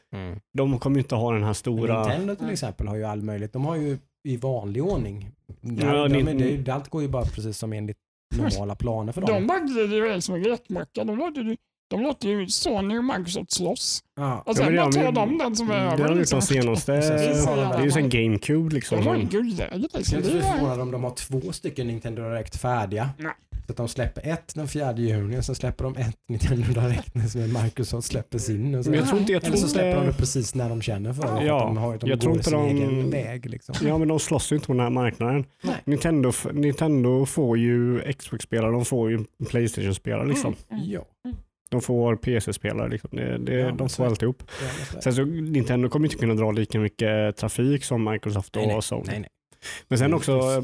de kommer ju inte ha den här Men stora... Nintendo till exempel har ju all möjlighet. De har ju i vanlig ordning. Ja, Ja, de, de, det, är- allt går ju bara precis som enligt normala planer för dem. De bara glider iväg som en räkmacka. De låter, ju- de låter ju Sony och Microsoft slåss. Ja. Och sen men det bara tar de- de den som är Det har över. de gjort de liksom. senaste... Sen Det är ju sen GameCube liksom. De har ju som- guldläget. Jag Liksom. Det är ju- förvånad om de har två stycken Nintendo Direct färdiga. Nej. Så att de släpper ett den 4 juni och så släpper de ett Nintendo Direct som Microsoft släpper sin. Och så. Men jag tror inte... Jag tror Eller så släpper de det precis när de känner för det. Ja, att de, har, de jag går tror inte sin de- egen väg. Liksom. ja, men de slåss ju inte på den här marknaden. Nej. Nintendo, Nintendo får ju Xbox-spelare, de får ju Playstation-spelare. Liksom. Mm. Ja, De får PC-spelare. Liksom. Det, det, Ja, de får alltihop. nästan- Sen så, Nintendo kommer inte kunna dra lika mycket trafik som Microsoft och nej, nej, Sony. nej, nej. Men sen Mm, också, eh,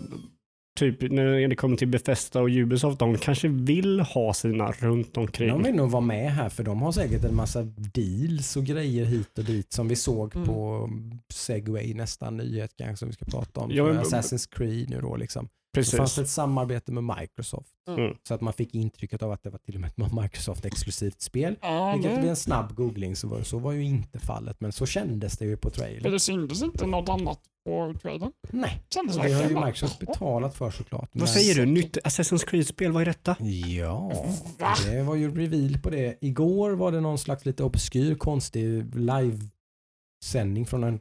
typ när det kommer till Bethesda och Ubisoft, de kanske vill ha sina runt omkring. De vill nog vara med här för de har säkert en massa deals och grejer hit och dit som vi såg Mm. på Segway, nästa nyhet kanske som vi ska prata om. Ja, men- Assassin's Creed nu då liksom. Så fanns Precis. det ett samarbete med Microsoft. Mm. Så att man fick intrycket av att det var till och med ett Microsoft-exklusivt spel. Ja, Vilket vid det, en snabb googling så var, så var ju inte fallet, men så kändes det ju på trailern. det syntes inte något annat på trailern. Nej, Kändes och det har ju Microsoft betalat för såklart. men- Vad säger du? Nytt Assassin's Creed-spel, vad är detta? Ja, Va? det var ju reveal på det. Igår var det någon slags lite obskyr, konstig livesändning från en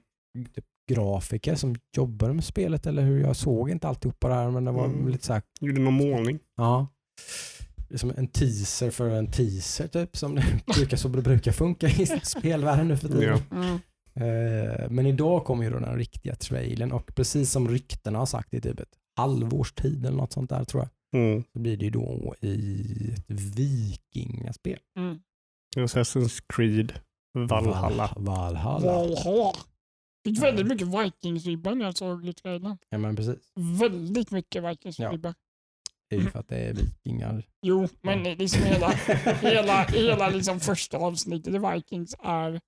typ, grafiker som jobbar med spelet eller hur. Jag såg inte alltihopa där men det var Mm. lite så här, Gjorde någon målning? ja. Det är som en teaser för en teaser typ som det brukar, så det brukar funka i spelvärlden nu för tiden. Ja. Mm. Eh, Men idag kommer ju då den riktiga trailern och precis som ryktena har sagt i typ ett halvårs tid eller något sånt där tror jag. Mm. Så blir det ju då i ett vikingaspel. Mm. Assassin's Creed Valhalla. Valhalla. Valhalla. Fick väldigt mycket Vikings-vibbar när jag såg i trailern. Ja men precis. Väldigt mycket Vikings-vibbar. Det är ju för att det är vikingar. Jo, men liksom hela, hela, hela liksom första avsnittet i Vikings är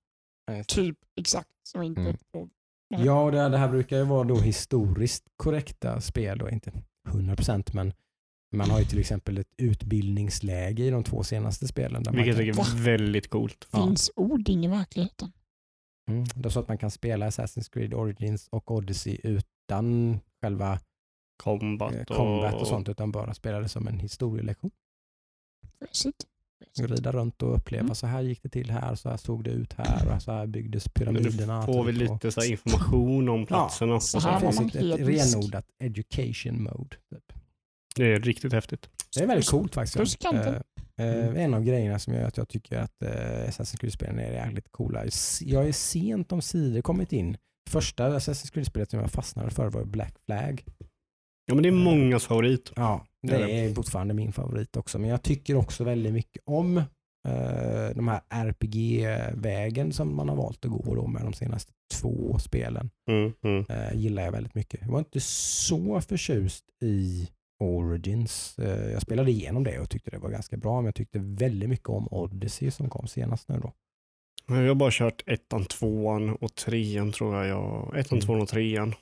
Ja, typ exakt som inte Mm. på Ja, och det, det här brukar ju vara då historiskt korrekta spel och inte 100% men man har ju till exempel ett utbildningsläge i de två senaste spelen. Där man Vilket kan, jag tycker är väldigt coolt. Ja. finns ord in i verkligheten. Mm, det är så att man kan spela Assassin's Creed Origins och Odyssey utan själva Combat eh, och... combat och sånt utan bara spela det som en historielektion. Rida runt och uppleva Mm. så här gick det till här, så här såg det ut här och så här byggdes pyramiderna. får vi typ, och- lite så här information om platserna. Så Och här så var finns ett, ett renodlat education mode. Typ. Det är riktigt häftigt. Det är väldigt coolt faktiskt. Plus kanten. Eh, eh, en av grejerna som gör att jag tycker att eh, Assassin's Creed-spelen är jäkligt coola. Jag är sent om sidor kommit in. Första Assassin's Creed-spelet som jag fastnade för var Black Flag. Ja men det är mångas favorit. Ja, Det är det är fortfarande min favorit också. Men jag tycker också väldigt mycket om eh, de här RPG-vägen som man har valt att gå då med de senaste två spelen. Mm, mm. Eh, gillar jag väldigt mycket. Jag var inte så förtjust i Origins. Eh, jag spelade igenom det och tyckte det var ganska bra, men jag tyckte väldigt mycket om Odyssey som kom senast nu då. Men Jag har bara kört ettan, tvåan och trean tror jag. jag ettan, Mm. tvåan och trean.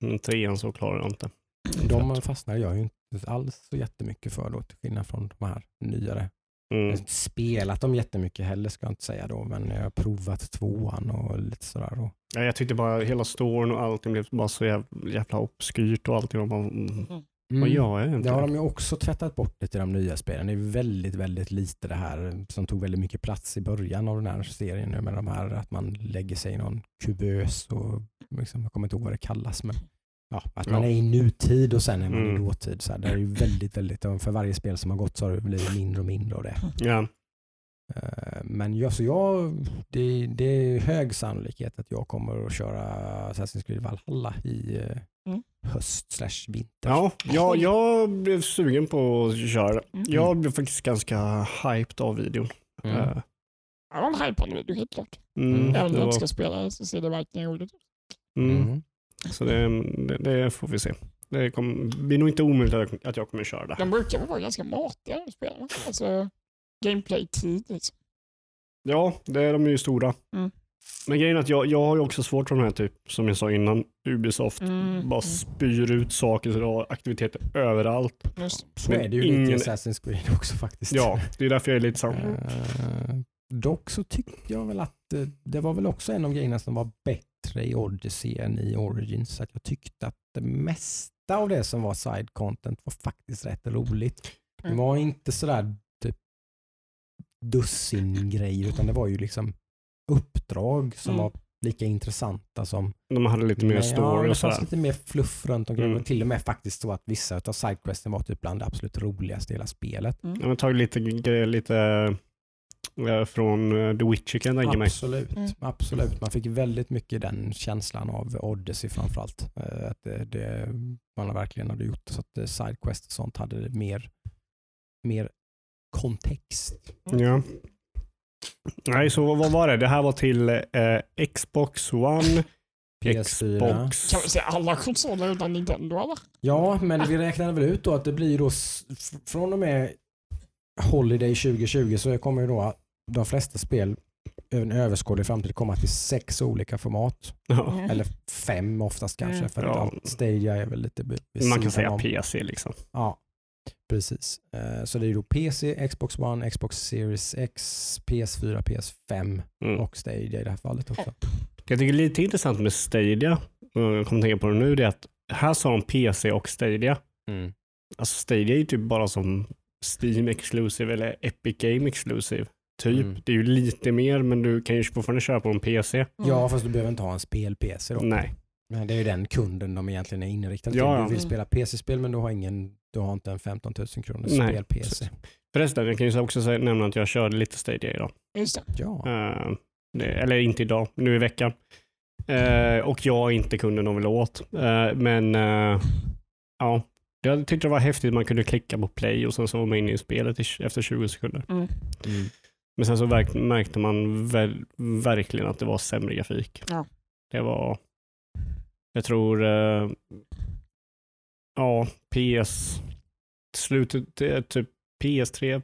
Men trean så klarar jag inte. De fastnade jag ju inte alls så jättemycket för då, till skillnad från de här nyare. Jag har Mm. inte spelat dem jättemycket heller ska jag inte säga då, men jag har provat tvåan och lite sådär. Och, Ja, jag tyckte bara hela storyn och allting blev bara så jävla, jävla obskyrt och allting. var bara, mm. Mm. Gör jag Det egentligen? har de ju också tvättat bort lite i de nya spelen. Det är väldigt, väldigt lite det här som tog väldigt mycket plats i början av den här serien nu med de här att man lägger sig i någon kubös och liksom, jag kommer inte ihåg vad det kallas men ja, att man Ja. är i nutid och sen är man Mm. i dåtid. Så här, det är ju väldigt, väldigt, för varje spel som har gått så har det blivit mindre och mindre av det. Ja. Eh, Men jag, så jag, det, det är hög sannolikhet att jag kommer att köra Assassin's Creed Valhalla i eh, Mm. höst slash vinter. Ja, jag, jag blev sugen på att köra. Mm. Jag blev faktiskt ganska hyped av videon. Mm. Ja, det var en hypad video helt klart. Mm. Även om det jag inte ska spela så ser det verkligen roligt ut. mm, Mm. Så det, det, det får vi se. Det kommer, blir nog inte omöjligt att jag, kommer köra det. De brukar vara ganska matiga de spelarna. Alltså gameplay-tid liksom. Ja, det är de ju stora. Mm. Men grejen är att jag, jag har ju också svårt för de här typ, som jag sa innan, Ubisoft Mm, bara mm. spyr ut saker så det har aktiviteter överallt. Just. Så Men är det ju ingen- lite i Assassin's Creed också faktiskt. Ja, det är därför jag är lite så. Eh, dock så tyckte jag väl att eh, det var väl också en av grejerna som var bättre i Odyssey än i Origins. Att jag tyckte att det mesta av det som var side content var faktiskt rätt roligt. Det Mm. var inte sådär typ dussin grejer utan det var ju liksom uppdrag som Mm. var lika intressanta som De hade lite mer Men story ja, det och fanns sådär. lite mer fluff runt omkring. Mm. Och till och med faktiskt så att vissa av sidequesten var typ bland det absolut roligaste i hela spelet. Jag har tagit lite grejer lite eh, från eh, The Witcher kan jag tänka mig. Absolut, Mm. absolut. Man fick väldigt mycket den känslan av Odyssey framförallt. Eh, Att det, det, man verkligen hade gjort så att sidequest och sånt hade mer, mer kontext. Ja. Nej, så vad, var det? Det här var till eh, Xbox One, PS4. Xbox... Kan vi säga alla konsoler utan Nintendo eller? Ja, men vi räknade väl ut då att det blir då från och med Holiday 2020 så kommer ju då de flesta spel över en överskådlig framtid komma till sex olika format. Ja. Mm. Eller fem oftast kanske. Mm. För Ja. att allt Stadia är väl lite vid Man kan säga om. PC liksom. Ja, precis. Eh, Så det är då PC, Xbox One, Xbox Series X, PS4, PS5 Mm. och Stadia i det här fallet också. Det jag tycker är lite intressant med Stadia, jag kommer tänka på det nu, det är att här sa de PC och Stadia. Alltså Stadia är ju typ bara som Steam Exclusive eller Epic Game Exclusive. Typ. Mm. Det är ju lite mer men du kan ju fortfarande köra på en PC. Ja, fast du behöver inte ha en spel-PC då. Nej. Men det är ju den kunden de egentligen är inriktade Ja, till. ja. Du vill Mm. spela PC-spel men du har, ingen, du har inte en 15 000 kronors spel-PC. Förresten, jag kan ju också säga, nämna att jag körde lite Stadia idag. Just det. Ja. Det, eller inte idag, nu i veckan. Eh, och jag är inte kunden de vill åt. Eh, men ja, jag tyckte det var häftigt. Man kunde klicka på play och sen så var man inne i spelet i, efter 20 sekunder. Mm. Mm. Men sen så verk, märkte man väl, verkligen att det var sämre grafik. Ja. Det var, jag tror, eh, ja, PS, slutet, det är typ PS3,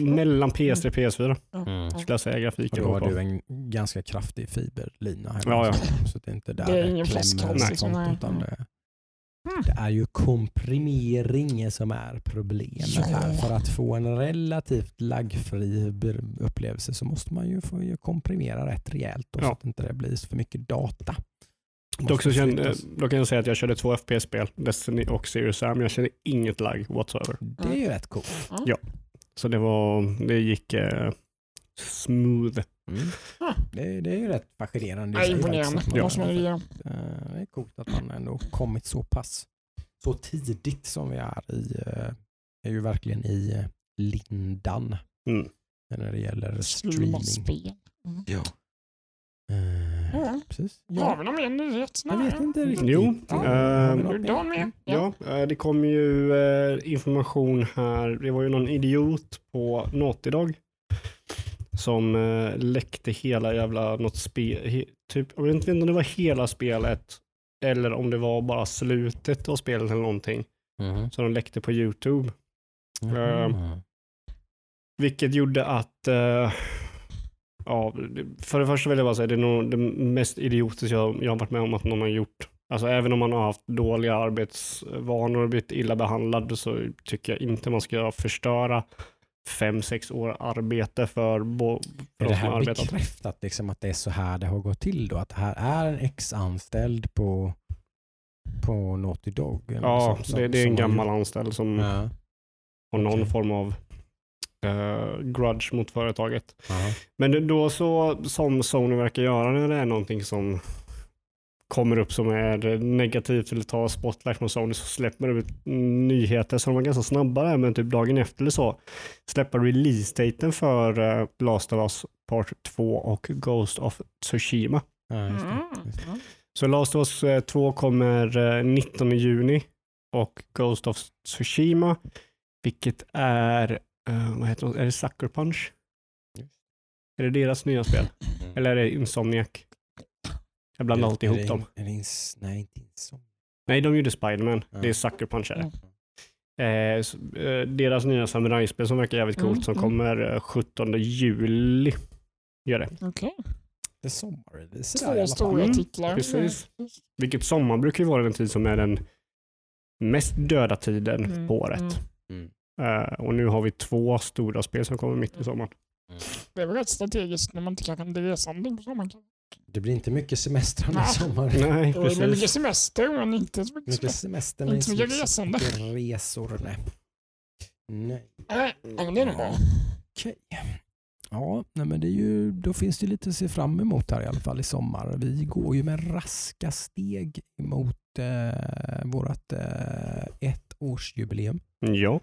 mellan PS3 och PS4 Mm. skulle jag säga Och grafiken då var har du en ganska kraftig fiberlina. Här Ja, ja. Så det är inte där Det är ingen klämmer flaskhals och liksom, utan det, Mm. det är ju komprimering som är problemet Ja. här. För att få en relativt laggfri upplevelse så måste man ju få komprimera rätt rejält då, så Ja. att inte det blir för mycket data. Dock så kände, då kan jag säga att jag körde två FPS-spel, Destiny och Serious Sam. Jag kände inget lag whatsoever. Det är ju rätt coolt. Ja. Så det var, det gick eh, smooth. Mm. Ah. Det, det är ju rätt fascinerande. Ja, i sig imponerande. Det måste man dem. Eh, Det är coolt att man ändå kommit så pass så tidigt som vi är i, eh, är ju verkligen i eh, lindan Mm. när det gäller streaming. spel. Ja. Eh, Ja. Precis. Har Ja. vi någon mer nyhet? Jag vet inte riktigt. Jo, Ja, eh, har med? Ja. Ja, eh, det kom ju eh, information här. Det var ju någon idiot på Naughty Dog som eh, läckte hela jävla något spel. He, typ, jag vet inte om det var hela spelet eller om det var bara slutet av spelet eller någonting. Mhm. Så de läckte på YouTube. Mhm. Vilket gjorde att, eh, ja, för det första vill jag bara säga det är nog det mest idiotiska jag, jag har varit med om att någon har gjort. Alltså även om man har haft dåliga arbetsvanor och blivit illa behandlad så tycker jag inte man ska förstöra fem, sex år arbete för, bo, för Är de det som har här arbetat. bekräftat liksom att det är så här det har gått till då? Att det här är en ex-anställd på på Naughty Dog? Ja, så- det, det är som en gammal anställd som Ja. har någon okej. form av eh, grudge mot företaget. Ja. Men då så, som Sony verkar göra när det är någonting som kommer upp som är negativt eller tar spotlight från Sony så släpper de ut nyheter så de var ganska snabba där men typ dagen efter eller så släppa release-daten för eh, Last of Us Part 2 och Ghost of Tsushima. Ja, just det. Mm. Just det. Så Last of Us eh, 2 kommer eh, 19 juni och Ghost of Tsushima vilket är, eh, vad heter det, är det Sucker Punch? Just. Är det deras nya spel? Eller är det Insomniac? Jag blandar alltid Är ihop det- dem. Är det ins- nej, inte Insomniac. Nej, de gjorde Spiderman. Ja. Det är Sucker Punch. Är det. Mm. Eh, så, eh, deras nya samurajspel som verkar jävligt coolt Mm, som mm. kommer eh, 17 juli. Gör det. Okej. Det är sommarrelease där i Två stora. Mm, titlar. precis. Vilket sommar brukar ju vara den tid som är den mest döda tiden Mm, på året. Mm. Mm. Eh, och nu har vi två stora spel som kommer mitt i sommaren. Det är väl rätt strategiskt när man inte kan resande på sommaren. Det blir inte mycket semester under Nej. sommaren. Nej, Det är mycket precis. semester men inte så mycket Mycket semester. Inte så mycket resande. resor. Nej. nej. Nej, men det är nog bra. Okej. Ja, nej men det är ju, då finns det lite att se fram emot här i alla fall i sommar. Vi går ju med raska steg mot eh, vårt eh, ettårsjubileum. Ja,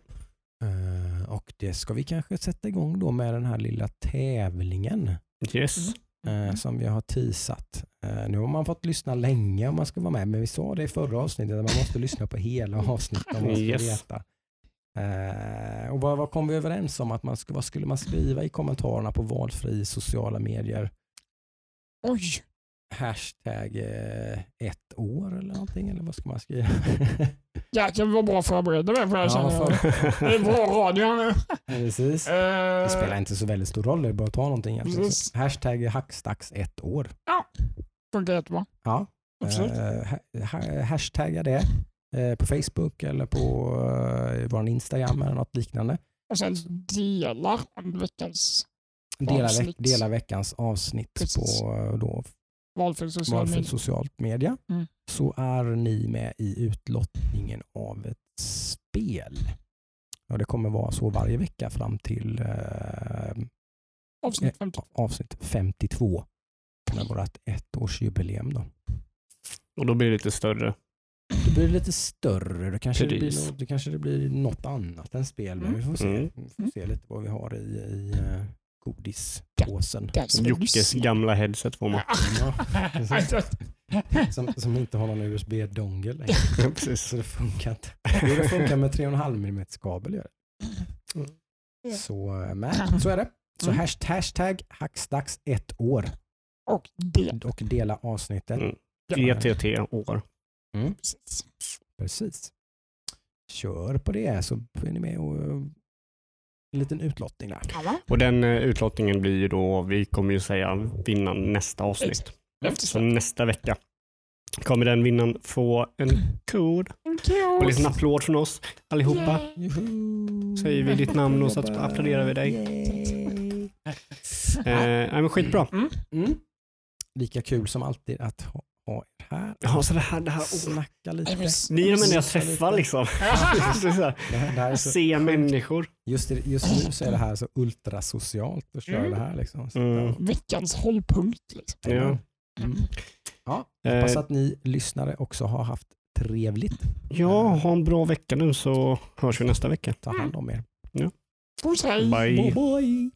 Eh, och det ska vi kanske sätta igång då med den här lilla tävlingen yes. Mm. eh, som vi har teasat. Eh, nu har man fått lyssna länge om man ska vara med, men vi sa det i förra avsnittet att man måste lyssna på hela avsnittet om man ska Yes. veta. Och vad, vad kom vi överens om? att man ska, Vad skulle man skriva i kommentarerna på valfri sociala medier? Oj, Hashtag eh, ett år eller någonting, eller vad ska man skriva? jäklar var bra förberedda där får jag Ja, känna. för- Det är bra radio här nu. Precis. Det Eh, spelar inte så väldigt stor roll, det är bara att ta någonting. egentligen. Precis. Så Hashtag hackstacks ett år. Funkar jättebra. Ja, Absolut. Eh, ha- ha- hashtagga det eh, på Facebook eller på eh, vår Instagram eller något liknande. Och sen delar om veckans Dela, veck, dela veckans avsnitt Precis. på då, valfri social valfritt media. socialt media. Mm. Så är ni med i utlottningen av ett spel. Och det kommer vara så varje vecka fram till eh, Avsnitt 50. avsnitt 52 med vårt ettårsjubileum. Då. Och då blir det lite större. Det blir lite större. Det kanske, det blir, något, det kanske det blir något annat än spel. Men vi får se, Mm. vi får se lite vad vi har i, i uh, godispåsen. Som Jockes gamla headset får man. Som, som inte har någon USB-dongel längre. Precis. Så det funkar inte. Jo, det funkar med 3,5 mm kabel. Gör det. Mm. Så, eh, men, så är det. Så Mm. hashtag, hashtag hackstacks ett år Och det. och dela avsnittet. Mm. ETT år. Precis. Precis. Kör på det så är ni med och eh, en liten utlottning där. Och den eh, utlottningen blir ju då, vi kommer ju säga vinnaren nästa avsnitt. Så nästa vecka kommer den vinnaren få en kod. Och en liten applåd från oss allihopa. Säger vi ditt namn och så applåderar vi dig. Eh, nej, men skitbra. Mm. Lika kul som alltid att ha, er här. Ja, så det här, det här. Snacka lite. Ni är de enda jag träffar liksom. Se människor. just, just nu så är det här så ultrasocialt att köra Mm. det här. Liksom. Så, Mm. Veckans hållpunkt. Liksom. Ja. Mm. ja, hoppas Eh, att ni lyssnare också har haft trevligt. ja, ha en bra vecka nu så hörs vi nästa vecka. Ta hand om er. Puss hej. Bye. Bye bye.